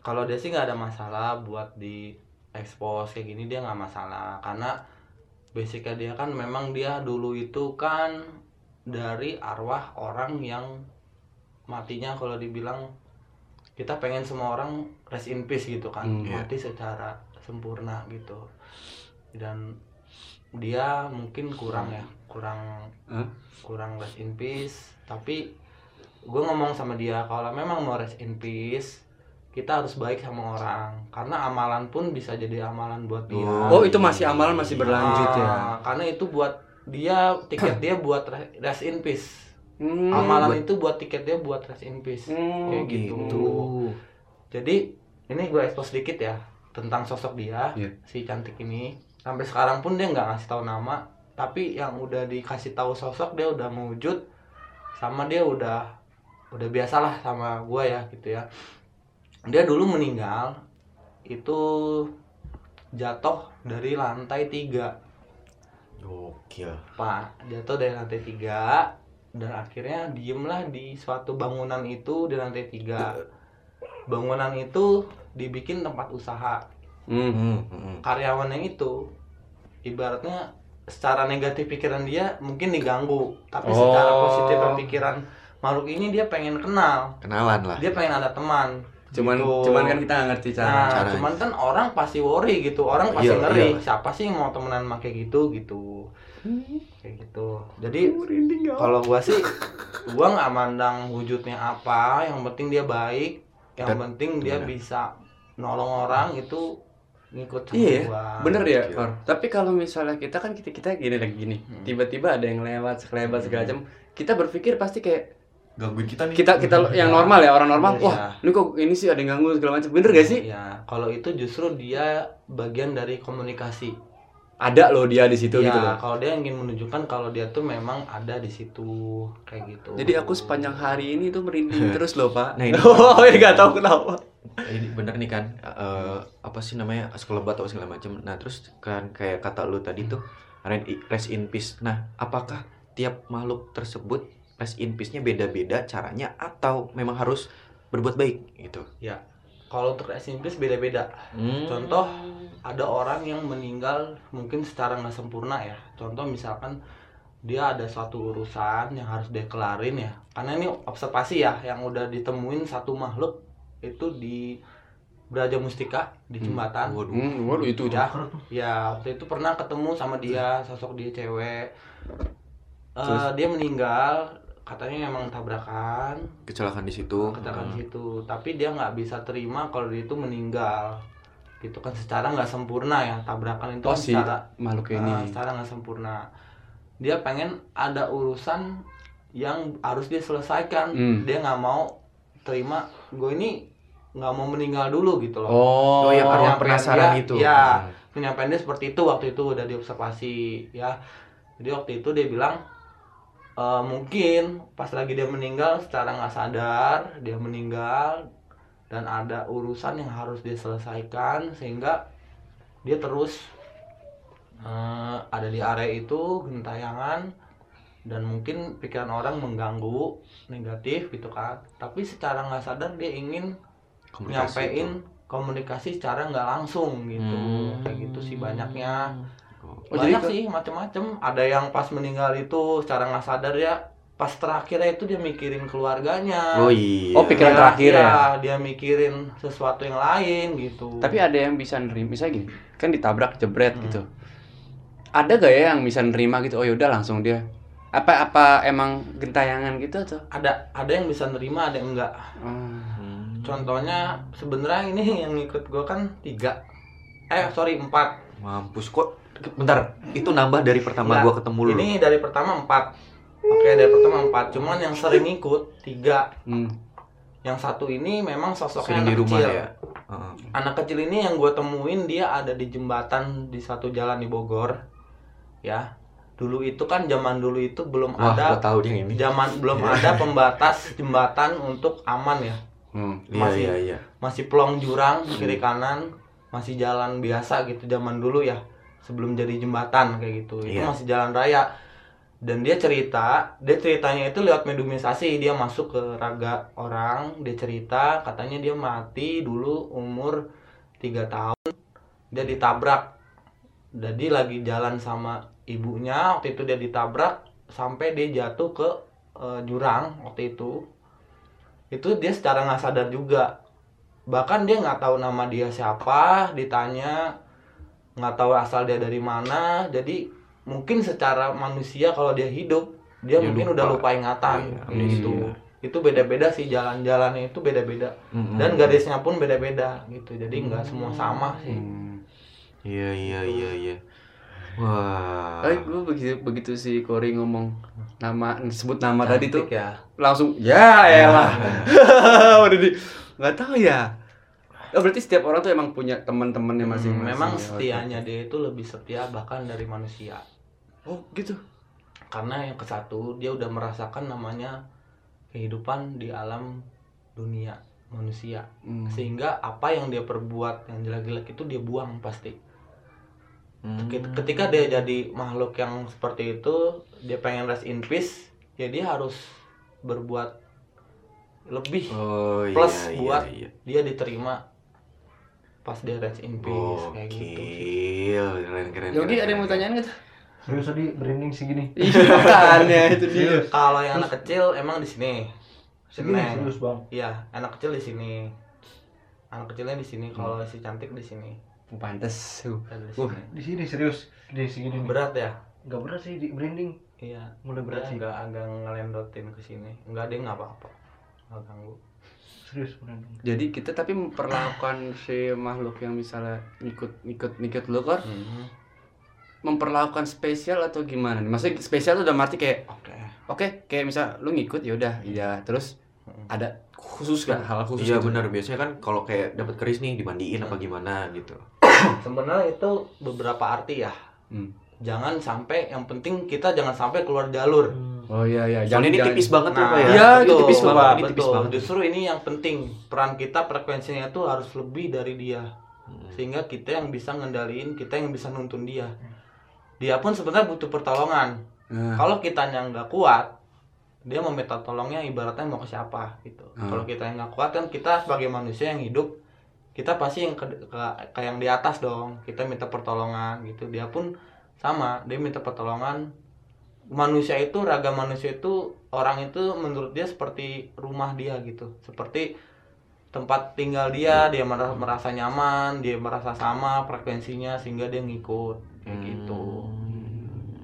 Speaker 3: Kalau dia sih nggak ada masalah buat di expose kayak gini dia nggak masalah. Karena basicnya dia kan memang dia dulu itu kan dari arwah orang yang matinya kalau dibilang kita pengen semua orang rest in peace gitu kan.
Speaker 1: Hmm,
Speaker 2: iya.
Speaker 3: mati secara sempurna gitu. Dan dia mungkin kurang ya kurang
Speaker 1: Hah?
Speaker 3: kurang rest in peace. Tapi gue ngomong sama dia kalau memang mau rest in peace kita harus baik sama orang. Karena amalan pun bisa jadi amalan buat dia.
Speaker 1: Oh itu masih amalan masih berlanjut ya?
Speaker 3: Ah, karena itu buat dia tiket dia buat re- rest in peace.
Speaker 1: Hmm,
Speaker 3: amalan
Speaker 2: buat-
Speaker 3: itu buat tiket dia buat rest in peace.
Speaker 1: Hmm,
Speaker 3: kayak gitu. jadi ini gue expose sedikit ya tentang sosok dia
Speaker 1: Iya.
Speaker 3: si cantik ini sampai sekarang pun dia nggak ngasih tahu nama. Tapi yang udah dikasih tahu sosok dia udah mewujud sama dia udah udah biasalah sama gue ya gitu ya. Dia dulu meninggal itu jatuh dari lantai tiga.
Speaker 2: Gokil.
Speaker 3: pak jatuh dari lantai tiga dan akhirnya diemlah di suatu bangunan itu di lantai tiga. Bangunan itu dibikin tempat usaha
Speaker 1: Hmm.
Speaker 2: Hmm, hmm.
Speaker 3: karyawannya itu ibaratnya secara negatif pikiran dia mungkin diganggu tapi secara
Speaker 1: Oh.
Speaker 3: positif pikiran makhluk ini dia pengen kenal
Speaker 2: Kenalan lah.
Speaker 3: dia pengen ada teman
Speaker 1: Cuman
Speaker 3: Gitu.
Speaker 1: cuman kan kita ngerti cara.
Speaker 3: nah
Speaker 2: caranya.
Speaker 3: cuman kan orang pasti worry gitu orang pasti
Speaker 2: Iya,
Speaker 3: ngeri
Speaker 2: iya.
Speaker 3: siapa sih yang mau temenan sama kayak gitu gitu kayak gitu jadi kalau gua sih gua nggak mandang wujudnya apa yang penting dia baik yang
Speaker 2: Dan-
Speaker 3: penting dia
Speaker 2: benar.
Speaker 3: bisa nolong orang itu ngikut sama
Speaker 1: Iya,
Speaker 3: gua
Speaker 1: bener ya. Kor. Tapi kalau misalnya kita kan kita kita gini lagi gini,
Speaker 3: Hmm.
Speaker 1: tiba-tiba ada yang lewat, sekelebat segala macam, kita berpikir pasti kayak
Speaker 2: Gangguin kita nih.
Speaker 1: kita kita yang
Speaker 3: Ya.
Speaker 1: normal ya orang normal,
Speaker 3: Iya.
Speaker 1: wah ini kok ini sih ada yang ganggu segala macam, bener gak sih?
Speaker 3: Ya, kalau itu justru dia bagian dari komunikasi.
Speaker 1: Ada loh dia di situ
Speaker 3: ya,
Speaker 1: gitu loh.
Speaker 3: kalau dia ingin menunjukkan kalau dia tuh memang ada di situ kayak gitu.
Speaker 1: Jadi aku sepanjang hari ini tuh merinding terus loh pak.
Speaker 2: Nah, ini-
Speaker 1: oh ini nggak tahu kenapa.
Speaker 2: ini bener nih kan eh, apa sih namanya sekelebat atau segala macam nah terus kan kayak kata lu tadi tuh rest in- peace nah apakah tiap makhluk tersebut rest in peace-nya beda-beda caranya atau memang harus berbuat baik gitu
Speaker 3: kalau untuk rest in peace beda-beda.
Speaker 2: Hmm.
Speaker 3: Contoh ada orang yang meninggal mungkin secara nggak sempurna ya. Contoh misalkan dia ada suatu urusan yang harus dia kelarin ya. Karena ini observasi ya yang udah ditemuin satu makhluk itu di Braja Mustika di
Speaker 1: Hmm.
Speaker 3: jembatan.
Speaker 2: waduh
Speaker 1: Hmm, waduh itu
Speaker 3: Ya, ya waktu itu pernah ketemu sama dia, sosok dia cewek. Eh,
Speaker 1: Terus?
Speaker 3: dia meninggal, katanya emang tabrakan,
Speaker 2: kecelakaan di situ
Speaker 3: kecelakaan
Speaker 2: Hmm.
Speaker 3: situ. Tapi dia nggak bisa terima kalau dia itu meninggal. Gitu kan secara nggak sempurna ya, tabrakan itu
Speaker 1: Oh
Speaker 3: kan
Speaker 1: si
Speaker 3: secara
Speaker 1: makhluk ini.
Speaker 3: secara nggak sempurna. Dia pengen ada urusan yang harus dia selesaikan.
Speaker 1: Hmm.
Speaker 3: Dia nggak mau terima gue ini nggak mau meninggal dulu gitu loh
Speaker 1: Oh,
Speaker 2: ya karena penasaran
Speaker 3: dia-
Speaker 2: itu
Speaker 3: ya. Penyampaian dia seperti itu waktu itu udah diobservasi ya jadi waktu itu dia bilang e, mungkin pas lagi dia meninggal secara nggak sadar dia meninggal dan ada urusan yang harus dia selesaikan sehingga dia terus eh, ada di area itu gentayangan dan mungkin pikiran orang mengganggu negatif gitu kan tapi secara nggak sadar dia ingin
Speaker 2: Komunikasi
Speaker 3: nyampein
Speaker 2: itu.
Speaker 3: komunikasi secara nggak langsung gitu
Speaker 2: Hmm.
Speaker 3: kayak gitu sih banyaknya
Speaker 1: Oh, jadi
Speaker 3: banyak
Speaker 1: ke-
Speaker 3: sih macem-macem ada yang pas meninggal itu secara nggak sadar ya pas terakhirnya itu dia mikirin keluarganya
Speaker 2: oh iya
Speaker 1: Oh, pikiran
Speaker 3: Dia-
Speaker 1: terakhir ya?
Speaker 3: iya, dia mikirin sesuatu yang lain gitu
Speaker 1: Tapi ada yang bisa nerima, misalnya gini, kan ditabrak jebret
Speaker 3: Hmm.
Speaker 1: gitu. Ada gak ya yang bisa nerima gitu? Oh yaudah langsung dia. Apa apa emang gentayangan gitu atau?
Speaker 3: ada ada yang bisa nerima ada yang enggak
Speaker 1: Oh.
Speaker 2: Hmm.
Speaker 3: contohnya sebenarnya ini yang ngikut gua kan tiga eh sorry empat
Speaker 2: mampus kok bentar itu nambah dari pertama
Speaker 3: Nggak.
Speaker 2: gua ketemu lu.
Speaker 3: Ini dari pertama empat. Oke dari pertama empat. Cuman yang sering ikut tiga.
Speaker 1: Hmm.
Speaker 3: yang satu ini memang sosoknya
Speaker 2: sering di rumah
Speaker 3: kecil.
Speaker 2: ya?
Speaker 3: Anak kecil ini yang gue temuin dia ada di jembatan di satu jalan di Bogor. Ya. Dulu itu kan zaman dulu itu belum
Speaker 2: wah
Speaker 3: ada
Speaker 2: tahu yang ini.
Speaker 3: zaman belum ada pembatas jembatan untuk aman ya.
Speaker 1: Hmm.
Speaker 2: iya
Speaker 3: masih-
Speaker 2: iya iya.
Speaker 3: masih pelong jurang kiri kanan masih jalan biasa gitu zaman dulu ya sebelum jadi jembatan kayak gitu. Itu
Speaker 2: Iya.
Speaker 3: masih jalan raya. Dan dia cerita dia ceritanya itu lewat mediumisasi dia masuk ke raga orang dia cerita katanya dia mati dulu umur tiga tahun. Dia ditabrak. Jadi lagi jalan sama ibunya waktu itu dia ditabrak sampai dia jatuh ke eh, jurang waktu itu. Itu dia secara nggak sadar juga. Bahkan dia nggak tahu nama dia siapa ditanya nggak tahu asal dia dari mana jadi mungkin secara manusia kalau dia hidup dia
Speaker 2: Dia
Speaker 3: mungkin
Speaker 2: lupa.
Speaker 3: udah lupa ingatan
Speaker 2: Iya,
Speaker 3: kayak
Speaker 1: amnesia.
Speaker 3: gitu itu beda-beda sih jalan-jalannya itu beda-beda.
Speaker 2: Mm-mm.
Speaker 3: dan garisnya pun beda-beda gitu. Jadi nggak semua sama sih.
Speaker 1: Hmm.
Speaker 2: iya iya iya iya. Wah.
Speaker 1: Eh, gue begitu begitu si Kori ngomong nama sebut nama tadi tuh
Speaker 3: Cantik ya.
Speaker 1: langsung ya elah udah di nggak tahu ya oh, berarti setiap orang tuh emang punya teman-temannya
Speaker 3: Hmm,
Speaker 1: masing-masing.
Speaker 3: memang
Speaker 1: ya,
Speaker 3: setianya dia itu lebih setia bahkan dari manusia.
Speaker 1: Oh gitu?
Speaker 3: Karena yang ke satu dia udah merasakan namanya kehidupan di alam dunia manusia.
Speaker 1: Hmm.
Speaker 3: sehingga apa yang dia perbuat yang jelek-jelek itu dia buang pasti.
Speaker 2: Hmm.
Speaker 3: Ket- ketika dia jadi makhluk yang seperti itu dia pengen rest in peace ya dia harus berbuat lebih
Speaker 2: Oh iya,
Speaker 3: plus
Speaker 2: iya,
Speaker 3: buat
Speaker 2: iya.
Speaker 3: dia diterima pas dia rest in peace kayak gitu.
Speaker 2: Gokil, keren keren.
Speaker 1: Yogi
Speaker 2: keren,
Speaker 1: ada yang mau tanyain nggak tuh?
Speaker 4: Serius tadi branding segini.
Speaker 1: Iya makanya itu dia.
Speaker 3: kalau yang anak kecil emang di sini
Speaker 4: Segini
Speaker 3: Seneng.
Speaker 4: serius bang.
Speaker 3: iya anak kecil di sini anak kecilnya di sini kalau si cantik di sini
Speaker 1: Pantes. Uh.
Speaker 3: Ada di
Speaker 1: Uh.
Speaker 3: sini.
Speaker 4: Di sini serius. Di segini nih.
Speaker 3: berat ya
Speaker 4: Enggak berat sih di branding.
Speaker 3: iya
Speaker 4: Mulai berat sih.
Speaker 3: agak agak ngelendotin ke sini enggak deh nggak apa-apa nggak ganggu
Speaker 4: Serius.
Speaker 1: Jadi kita tapi memperlakukan si makhluk yang misalnya ngikut ngikut ngikut lu kan
Speaker 3: Mhm.
Speaker 1: memperlakukan spesial atau gimana nih? Maksudnya spesial tuh udah arti kayak
Speaker 3: oke
Speaker 1: oke kayak misal lu ngikut ya udah iya terus
Speaker 3: Mm.
Speaker 1: ada khusus gak hal khusus
Speaker 2: Iya
Speaker 1: gitu?
Speaker 2: benar, biasanya kan kalau kayak dapat keris nih dimandiin apa gimana gitu.
Speaker 3: sebenarnya itu beberapa arti ya
Speaker 1: Hmm.
Speaker 3: jangan sampai yang penting kita jangan sampai keluar jalur
Speaker 1: Oh iya iya
Speaker 2: Soalnya ini tipis banget tuh
Speaker 3: Nah,
Speaker 2: Pak ya.
Speaker 1: Iya, itu tipis banget,
Speaker 2: ini tipis banget.
Speaker 3: Justru ini yang penting. Peran kita frekuensinya itu harus lebih dari dia.
Speaker 2: Hmm.
Speaker 3: Sehingga kita yang bisa ngendaliin, kita yang bisa nuntun dia. Dia pun sebenarnya butuh pertolongan.
Speaker 1: Nah,
Speaker 3: Kalau kita yang nggak kuat, dia mau minta tolongnya ibaratnya mau ke siapa gitu.
Speaker 1: Hmm.
Speaker 3: Kalau kita yang nggak kuat kan kita sebagai manusia yang hidup, kita pasti yang ke, ke, ke yang di atas dong. Kita minta pertolongan gitu. Dia pun sama, dia minta pertolongan. Manusia itu ragam manusia itu orang itu menurut dia seperti rumah dia gitu. Seperti tempat tinggal dia, dia merasa, merasa nyaman, dia merasa sama frekuensinya sehingga dia ngikut kayak gitu.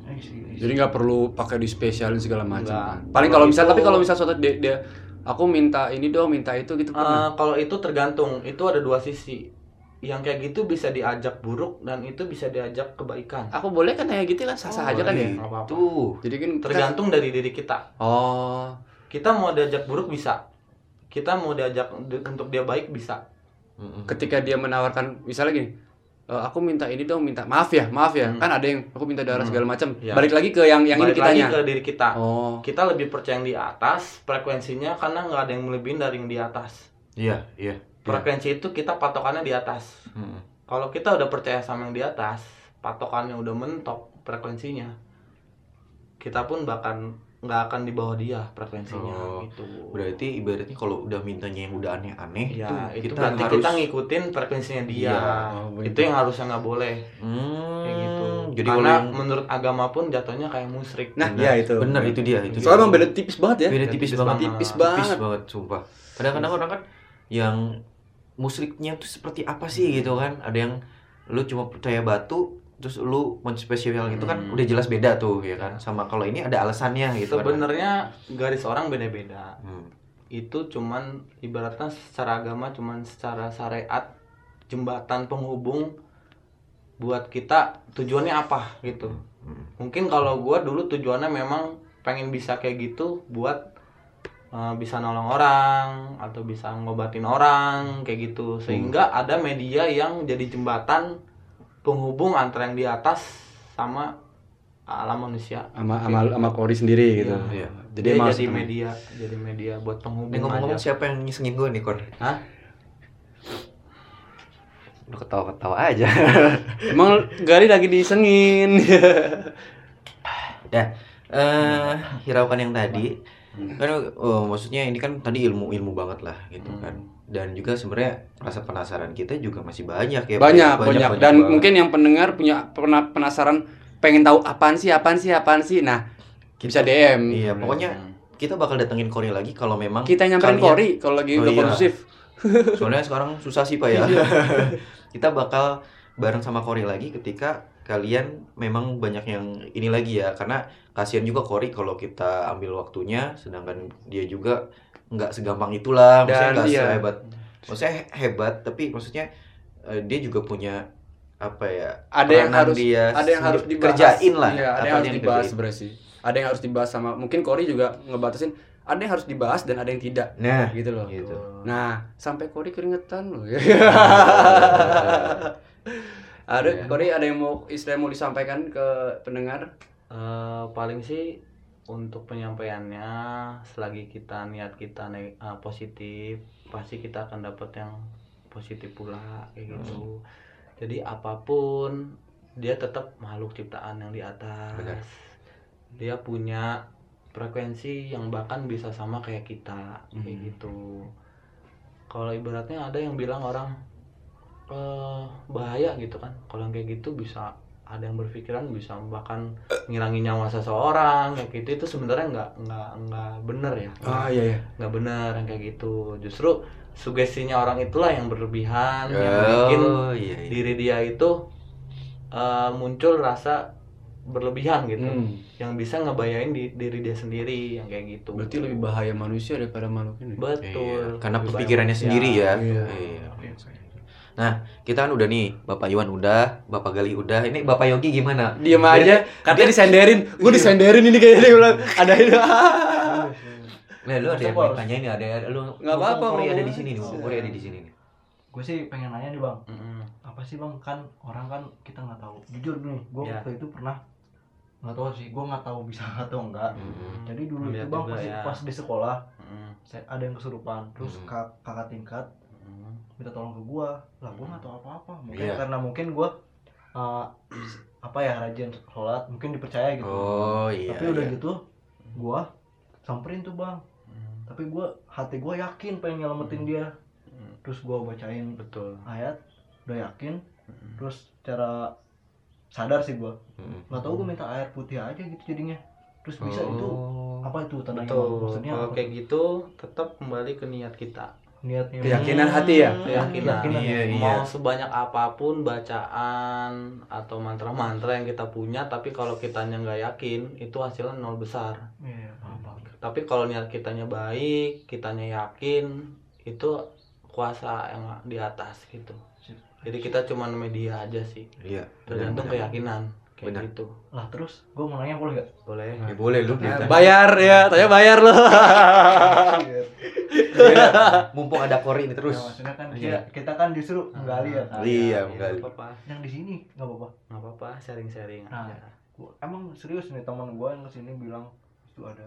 Speaker 4: Eh, sih.
Speaker 1: jadi nggak perlu pakai di spesialin segala macam. Kan. Paling
Speaker 3: Kalau
Speaker 1: misal
Speaker 3: itu-
Speaker 1: tapi kalau misal suatu dia, dia aku minta ini dong, minta itu gitu
Speaker 3: Eh,
Speaker 1: pernah.
Speaker 3: kalau itu tergantung, itu ada dua sisi. Yang kayak gitu bisa diajak buruk dan itu bisa diajak kebaikan.
Speaker 1: Aku boleh kan kayak gitu kan sah-sah aja kan ya.
Speaker 3: apa-apa.
Speaker 2: Tuh.
Speaker 1: Jadi kan kita-
Speaker 3: Tergantung dari diri kita.
Speaker 1: Oh,
Speaker 3: Kita mau diajak buruk bisa. Kita mau diajak untuk dia baik bisa.
Speaker 1: Ketika dia menawarkan misalnya gini, "E, aku minta ini dong, minta maaf ya, maaf ya.
Speaker 3: Hmm.
Speaker 1: Kan ada yang aku minta darah
Speaker 3: Hmm.
Speaker 1: segala macam.
Speaker 3: Ya.
Speaker 1: Balik lagi ke yang yang
Speaker 3: Balik
Speaker 1: ini
Speaker 3: lagi
Speaker 1: kitanya.
Speaker 3: ke diri kita.
Speaker 1: Oh.
Speaker 3: Kita lebih percaya yang di atas frekuensinya karena nggak ada yang melebihin dari yang di atas.
Speaker 2: Iya, iya.
Speaker 3: Frekuensi itu kita patokannya di atas.
Speaker 2: Mm-mm.
Speaker 3: Kalau kita udah percaya sama yang di atas, patokannya udah mentok frekuensinya, kita pun bahkan nggak akan di bawah dia frekuensinya
Speaker 2: Oh,
Speaker 3: gitu.
Speaker 2: Berarti ibaratnya kalau udah mintanya yang udah aneh-aneh
Speaker 3: Ya,
Speaker 2: itu
Speaker 3: itu
Speaker 2: kita
Speaker 3: berarti
Speaker 2: harus
Speaker 3: kita ngikutin frekuensinya dia.
Speaker 2: Iya,
Speaker 1: oh,
Speaker 3: itu yang harusnya nggak boleh
Speaker 2: Hmm,
Speaker 3: kayak gitu.
Speaker 2: Jadi
Speaker 3: Karena
Speaker 2: yang
Speaker 3: menurut agama pun jatuhnya kayak musyrik.
Speaker 1: Nah,
Speaker 2: benar,
Speaker 1: ya itu.
Speaker 2: Benar itu dia, itu.
Speaker 1: Soalnya emang beda tipis banget ya.
Speaker 2: beda tipis
Speaker 3: tipis
Speaker 2: banget.
Speaker 3: banget.
Speaker 1: Tipis
Speaker 2: Tipis
Speaker 1: banget.
Speaker 2: banget, sumpah. Kadang-kadang orang kan yang musyriknya tuh seperti apa sih gitu kan? Ada yang lu cuma percaya batu terus lu mau spesial gitu kan
Speaker 3: Hmm.
Speaker 2: udah jelas beda tuh ya kan sama kalau ini ada alasannya gitu kan
Speaker 3: Sebenarnya garis orang beda-beda.
Speaker 2: Hmm.
Speaker 3: Itu cuman ibaratnya secara agama cuman secara syariat jembatan penghubung buat kita tujuannya apa gitu.
Speaker 2: Hmm.
Speaker 3: Mungkin kalau gua dulu tujuannya memang pengen bisa kayak gitu buat uh, bisa nolong orang atau bisa ngobatin orang kayak gitu sehingga ada media yang jadi jembatan penghubung antara yang di atas sama alam manusia
Speaker 1: Sama sama sama Kori sendiri gitu.
Speaker 3: Iya.
Speaker 2: Iya.
Speaker 1: Jadi
Speaker 3: dia
Speaker 1: emang
Speaker 3: jadi media jadi media buat penghubung
Speaker 2: Ini ngomong-ngomong
Speaker 3: aja.
Speaker 2: siapa yang ngisengin gue nih Kor?
Speaker 3: Hah?
Speaker 2: Lu ketawa-ketawa aja.
Speaker 1: Emang Gari lagi disengin.
Speaker 2: ya, eh hiraukan yang tadi kan oh, maksudnya ini kan tadi ilmu-ilmu banget lah gitu
Speaker 3: Hmm.
Speaker 2: kan. Dan juga sebenarnya rasa penasaran kita juga masih banyak ya. Pak.
Speaker 1: banyak, banyak, dan
Speaker 2: banget.
Speaker 1: mungkin yang pendengar punya pernah penasaran pengen tahu apaan sih, apaan sih, apaan sih. Nah, bisa DM.
Speaker 2: Iya, pokoknya kita bakal datengin Kori lagi kalau memang
Speaker 1: kita nyamperin
Speaker 2: kalian-
Speaker 1: Kori kalau lagi
Speaker 2: Oh,
Speaker 1: udah
Speaker 2: iya.
Speaker 1: kondusif.
Speaker 2: Soalnya sekarang susah sih Pak ya. Kita bakal bareng sama Kori lagi ketika kalian memang banyak yang ini lagi ya karena kasihan juga Kori kalau kita ambil waktunya sedangkan dia juga nggak segampang itulah maksudnya nggak
Speaker 1: iya.
Speaker 2: sehebat maksudnya he- hebat tapi maksudnya eh, dia juga punya apa ya
Speaker 1: Ada yang harus
Speaker 2: dia
Speaker 1: ada yang harus
Speaker 2: sendiri.
Speaker 1: dibahas.
Speaker 2: kerjain lah
Speaker 1: Iya, ada yang harus dibahas
Speaker 2: dikerjain.
Speaker 1: sih. Ada yang harus dibahas sama mungkin Kori juga ngebatasin ada yang harus dibahas dan ada yang tidak.
Speaker 2: nah
Speaker 1: Gitu loh.
Speaker 2: gitu
Speaker 1: Nah, sampai Kori keringetan loh. ada
Speaker 2: Iya.
Speaker 1: Kori ada yang mau istilah mau disampaikan ke pendengar?
Speaker 3: Eh, paling sih untuk penyampaiannya selagi kita niat kita eh, positif pasti kita akan dapat yang positif pula kayak gitu jadi apa pun dia tetap makhluk ciptaan yang di atas
Speaker 2: Benar.
Speaker 3: dia punya frekuensi yang bahkan bisa sama kayak kita kayak
Speaker 1: Hmm.
Speaker 3: gitu kalau ibaratnya ada yang bilang orang eh bahaya gitu kan. Kalau yang kayak gitu bisa ada yang berpikiran bisa bahkan ngilangin nyawa seseorang kayak gitu. Itu sebenarnya nggak nggak nggak bener ya.
Speaker 1: Ah iya iya.
Speaker 3: Nggak benar yang kayak gitu. Justru sugestinya orang itulah yang berlebihan yang bikin
Speaker 2: Oh, iya, iya.
Speaker 3: diri dia itu eh, muncul rasa berlebihan gitu.
Speaker 1: Hmm.
Speaker 3: yang bisa ngebayain di diri dia sendiri yang kayak gitu.
Speaker 1: Berarti lebih bahaya manusia daripada makhluk ini.
Speaker 3: Betul.
Speaker 2: Iya, karena
Speaker 3: Lebih
Speaker 2: pikirannya
Speaker 3: bahaya
Speaker 2: sendiri ya.
Speaker 1: Iya.
Speaker 2: Iya. Nah, kita kan udah nih, Bapak Iwan udah, Bapak Gali udah. Ini Bapak Yogi gimana?
Speaker 1: Diem aja, katanya disenderin. Gue disenderin ini kayaknya dia bilang ada ini.
Speaker 2: Nah, lu ada yang mau tanya ini, ada lu.
Speaker 1: Nggak apa-apa,
Speaker 2: Kori ada di sini nih, Kori ada di sini nih.
Speaker 4: gue sih pengen nanya nih bang apa sih bang kan orang kan kita nggak tahu jujur nih gue
Speaker 3: Ya.
Speaker 4: waktu itu pernah nggak tahu sih gue nggak tahu bisa atau enggak jadi dulu
Speaker 3: Lihat
Speaker 4: itu bang
Speaker 3: juga
Speaker 4: pas,
Speaker 3: ya.
Speaker 4: pas di sekolah saya ada yang kesurupan terus
Speaker 2: Hmm.
Speaker 4: kak- kakak tingkat
Speaker 3: Mm-mm.
Speaker 4: minta tolong ke gue lah gue nggak tahu apa-apa mungkin
Speaker 2: Iya.
Speaker 4: karena mungkin gue uh, apa ya rajin sholat mungkin dipercaya gitu
Speaker 2: Oh, iya.
Speaker 4: tapi udah
Speaker 2: iya.
Speaker 4: gitu gue samperin tuh bang
Speaker 3: Mm.
Speaker 4: tapi gue hati gue yakin pengen nyelamatin dia
Speaker 3: Mm.
Speaker 4: terus gue bacain
Speaker 3: betul
Speaker 4: ayat udah yakin
Speaker 3: Mm.
Speaker 4: terus cara sadar sih gue
Speaker 2: Mm-mm.
Speaker 4: nggak tahu gue minta air putih aja gitu jadinya terus bisa itu
Speaker 2: Oh.
Speaker 4: apa itu tandanya maksudnya
Speaker 3: kalau
Speaker 4: apa
Speaker 3: kayak gitu tetap kembali ke niat kita
Speaker 4: niatnya
Speaker 1: Keyakinan hati ya?
Speaker 3: keyakinan
Speaker 4: Keyakinan.
Speaker 2: Iya, iya.
Speaker 3: mau sebanyak apa pun bacaan atau mantra-mantra yang kita punya tapi kalau kitanya nggak yakin itu hasilnya nol besar
Speaker 4: iya
Speaker 3: tapi kalau niat kitanya baik kitanya yakin itu kuasa yang di atas gitu jadi kita cuma media aja sih
Speaker 2: Iya.
Speaker 3: tergantung
Speaker 2: benar.
Speaker 3: keyakinan kayak
Speaker 2: Benar.
Speaker 3: gitu
Speaker 4: lah terus gue mau nanya boleh gak
Speaker 3: boleh
Speaker 2: Ya, boleh lu
Speaker 1: Nah,
Speaker 2: kita.
Speaker 1: bayar ya, tanya bayar loh.
Speaker 2: Mumpung ada Kori ini terus.
Speaker 4: Ya, maksudnya kan
Speaker 2: Iya.
Speaker 4: kita, kita kan disuruh menggali ya kan
Speaker 2: Iya, menggali.
Speaker 3: apa-apa
Speaker 4: yang di sini nggak apa-apa
Speaker 3: nggak apa-apa sharing-sharing
Speaker 4: Nah.
Speaker 3: aja
Speaker 4: Gua- emang serius nih teman gue yang ke sini bilang itu ada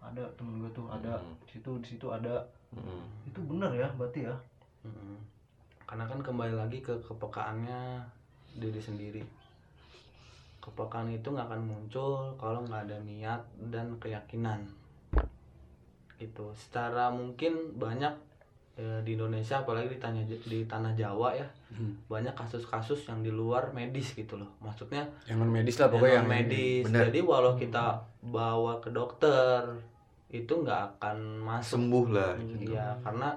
Speaker 4: ada temen gue tuh ada
Speaker 2: Hmm.
Speaker 4: di situ di situ ada
Speaker 2: Mm-mm.
Speaker 4: itu bener ya berarti ya
Speaker 3: Mm-mm. karena kan kembali lagi ke kepekaannya diri sendiri kepekaan itu nggak akan muncul kalau nggak ada niat dan keyakinan gitu secara mungkin banyak eh, di Indonesia apalagi di tanah di tanah Jawa ya
Speaker 1: Hmm.
Speaker 3: banyak kasus-kasus yang di luar medis gitu loh maksudnya
Speaker 1: Yang non medis lah pokoknya yang
Speaker 3: medis
Speaker 2: bener.
Speaker 3: jadi walau kita bawa ke dokter itu nggak akan masuk
Speaker 2: Sembuh lah. gitu.
Speaker 3: Iya, karena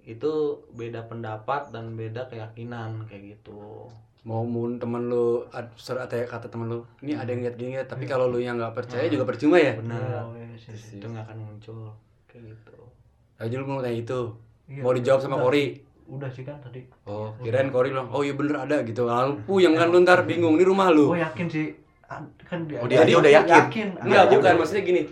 Speaker 3: itu beda pendapat dan beda keyakinan kayak gitu.
Speaker 1: Mau mun temen lu ad- surat atau kata temen lu ini ada yang lihat gini ya tapi kalau lu yang nggak percaya juga percuma ya?
Speaker 3: Benar.
Speaker 4: Oh, iya.
Speaker 3: Itu nggak akan muncul. Kayak gitu.
Speaker 1: aja lu mau tanya itu.
Speaker 4: Iya,
Speaker 1: mau dijawab sama
Speaker 4: udah.
Speaker 1: Kori?
Speaker 4: Udah sih kan tadi.
Speaker 1: Oh kirain Kori bilang oh iya bener ada gitu. Lalu puyeng kan lu ntar bingung ini rumah lu.
Speaker 4: Gue yakin sih. Kan dia
Speaker 2: Oh, dia aja udah yakin?
Speaker 1: Enggak,
Speaker 4: Ada.
Speaker 1: bukan. maksudnya gini.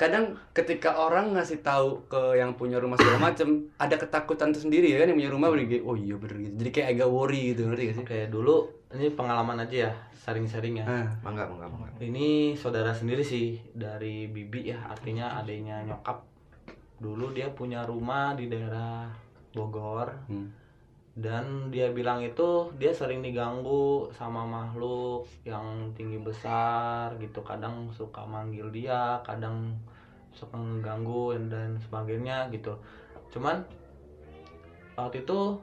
Speaker 1: Kadang ketika orang ngasih tahu ke yang punya rumah segala macem, ada ketakutan tersendiri ya kan yang punya rumah beri oh iya bener gitu. Jadi kayak agak worry gitu, ngerti gak sih?
Speaker 3: Oke, dulu ini pengalaman aja ya, sharing-sharing ya.
Speaker 1: Ah,
Speaker 2: Mangga, mangga, mangga.
Speaker 3: Ini saudara sendiri sih dari bibi ya, artinya adiknya nyokap. Dulu dia punya rumah di daerah Bogor
Speaker 1: hmm.
Speaker 3: Dan dia bilang itu dia sering diganggu sama makhluk yang tinggi besar gitu kadang suka manggil dia kadang suka ngeganggu dan sebagainya gitu cuman waktu itu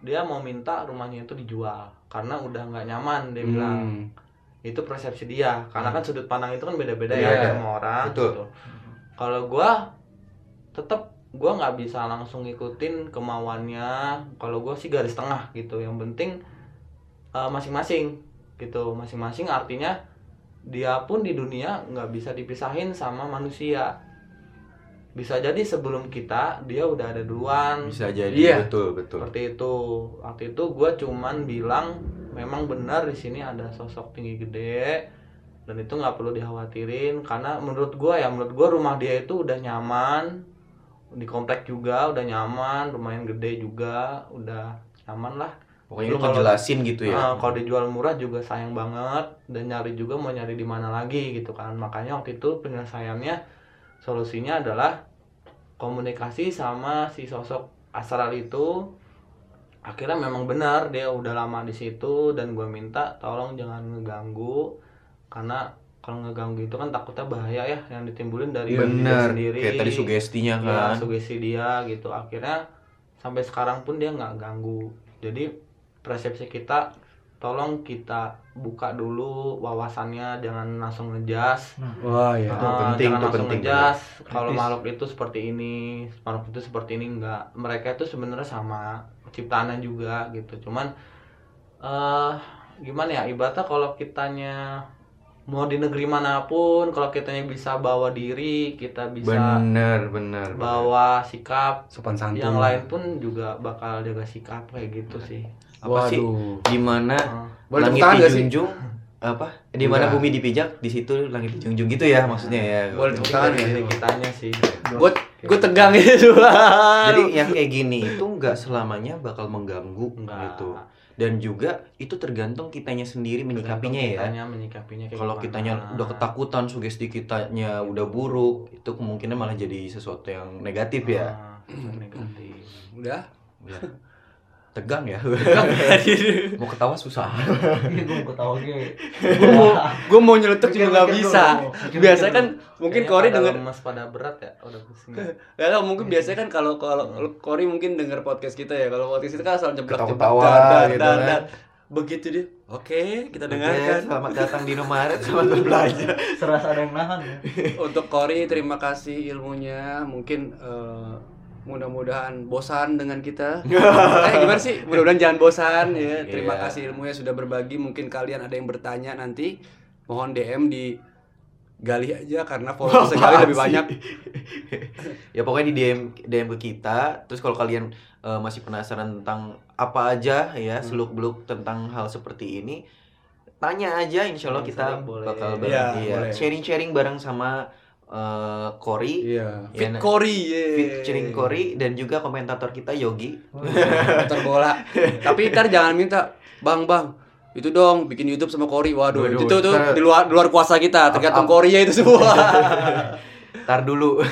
Speaker 3: dia mau minta rumahnya itu dijual karena udah nggak nyaman dia bilang
Speaker 1: Hmm.
Speaker 3: itu persepsi dia karena kan sudut pandang itu kan beda-beda
Speaker 2: Iya,
Speaker 3: ya
Speaker 2: iya.
Speaker 3: sama orang
Speaker 2: Betul.
Speaker 3: gitu. kalau gua tetap gua nggak bisa langsung ngikutin kemauannya. Kalau gua sih garis tengah gitu. Yang penting eh, masing-masing gitu. Masing-masing artinya dia pun di dunia nggak bisa dipisahin sama manusia. Bisa jadi sebelum kita dia udah ada duluan.
Speaker 2: Bisa jadi
Speaker 1: Iya.
Speaker 2: betul, betul.
Speaker 3: seperti itu. Waktu itu gue cuman bilang memang benar di sini ada sosok tinggi gede dan itu nggak perlu dikhawatirin karena menurut gue ya menurut gue rumah dia itu udah nyaman di komplek juga udah nyaman lumayan gede juga udah nyaman lah.
Speaker 2: Pokoknya lu ngejelasin gitu ya.
Speaker 3: Nah, kalau dijual murah juga sayang banget dan nyari juga mau nyari di mana lagi gitu kan. Makanya waktu itu penyelesaiannya solusinya adalah komunikasi sama si sosok astral itu. Akhirnya memang benar dia udah lama di situ dan gue minta tolong jangan ngeganggu karena kalau ngeganggu itu kan takutnya bahaya ya yang ditimbulin dari
Speaker 2: bener
Speaker 3: sendiri.
Speaker 2: kayak tadi sugestinya
Speaker 3: ya
Speaker 2: kan.
Speaker 3: sugesti dia gitu. Akhirnya sampai sekarang pun dia nggak ganggu. Jadi persepsi kita tolong kita buka dulu wawasannya jangan langsung ngejas.
Speaker 1: Wah ya.
Speaker 2: Itu penting,
Speaker 3: jangan
Speaker 2: itu
Speaker 3: langsung
Speaker 2: penting
Speaker 3: ngejas kalau makhluk itu seperti ini makhluk itu seperti ini enggak mereka itu sebenarnya sama ciptaannya juga gitu. Cuman eh gimana ya ibaratnya kalau kitanya mau di negeri mana pun kalau kitanya bisa bawa diri kita bisa
Speaker 2: bener bener
Speaker 3: bawa sikap
Speaker 1: Sopan santun.
Speaker 3: yang lain pun juga bakal jaga sikap kayak gitu sih.
Speaker 2: Apa sih
Speaker 1: Waduh.
Speaker 2: di mana
Speaker 3: Ah.
Speaker 1: Boleh
Speaker 2: langit
Speaker 1: sih?
Speaker 2: dijunjung? Apa? Di mana bumi dipijak? Di situ langit dijunjung gitu ya maksudnya ya.
Speaker 1: Boleh tepuk tangan ya?
Speaker 3: kitanya sih
Speaker 1: Gue gue tegang itu.
Speaker 2: jadi yang kayak gini itu nggak selamanya bakal mengganggu
Speaker 3: enggak
Speaker 2: gitu dan juga itu tergantung kitanya sendiri menyikapinya ya
Speaker 3: kitanya menyikapinya kayak
Speaker 2: kalau kitanya udah ketakutan sugesti kitanya udah buruk itu kemungkinan malah jadi sesuatu yang negatif ya
Speaker 3: Ah, negatif
Speaker 1: Udah.
Speaker 2: Ya. Tegang ya mau ketawa susah
Speaker 4: Iya gue mau ketawa gue.
Speaker 1: gue mau gue mau nyeletuk juga nggak bisa. Biasanya kan mungkin Kori denger
Speaker 3: lemes pada berat ya udah pusing
Speaker 1: Ya kan mungkin biasanya kan kalau kalau Kori mungkin denger podcast kita ya. Kalau podcast kita kan asal
Speaker 2: Ketawa-tawa
Speaker 1: dar, dar,
Speaker 2: gitu kan.
Speaker 1: dar. Begitu dia. Oke, kita dengarkan.
Speaker 2: selamat datang di Nomaret selamat berbelanja
Speaker 4: Serasa ada yang nahan ya.
Speaker 1: Untuk Kori terima kasih ilmunya. Mungkin eh, mudah-mudahan bosan dengan kita. eh gimana sih? Mudah-mudahan jangan bosan ya. Terima
Speaker 2: Iya.
Speaker 1: kasih ilmunya sudah berbagi. Mungkin kalian ada yang bertanya nanti mohon DM di gali aja karena follower sekali lebih banyak.
Speaker 2: ya pokoknya di DM DM ke kita terus kalau kalian eh, masih penasaran tentang apa aja ya
Speaker 1: Hmm.
Speaker 2: seluk beluk tentang hal seperti ini tanya aja insya Allah kita
Speaker 3: Sering-sering boleh.
Speaker 2: bakal
Speaker 1: Iya,
Speaker 2: bareng iya,
Speaker 1: boleh.
Speaker 2: sharing sharing bareng sama eh, Kori
Speaker 1: Iya.
Speaker 2: Ya,
Speaker 1: Fit
Speaker 2: nah.
Speaker 1: Kori.
Speaker 2: featuring Kori dan juga komentator kita Yogi
Speaker 1: Motor bola. Tapi ntar jangan minta, Bang, Bang. Itu dong bikin YouTube sama Kori. Waduh,
Speaker 2: Waduh,
Speaker 1: itu tuh di luar di luar kuasa kita, tergantung Kori ya itu semua.
Speaker 2: tar dulu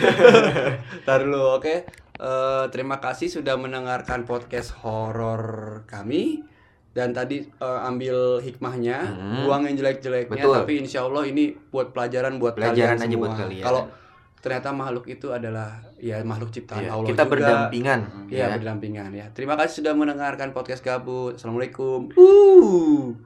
Speaker 1: Ntar dulu, oke. Eh, terima kasih sudah mendengarkan podcast horor kami dan tadi eh, ambil hikmahnya,
Speaker 2: Hmm.
Speaker 1: buang yang jelek-jeleknya tapi insya Allah ini buat pelajaran buat
Speaker 2: Pelajaran
Speaker 1: kalian
Speaker 2: aja buat
Speaker 1: semua.
Speaker 2: kalian.
Speaker 1: Kalau ternyata makhluk itu adalah ya makhluk ciptaan
Speaker 2: Iya,
Speaker 1: Allah
Speaker 2: kita
Speaker 1: juga.
Speaker 2: berdampingan
Speaker 1: Iya
Speaker 2: ya.
Speaker 1: berdampingan ya. Terima kasih sudah mendengarkan podcast gabut. Assalamualaikum. Uh.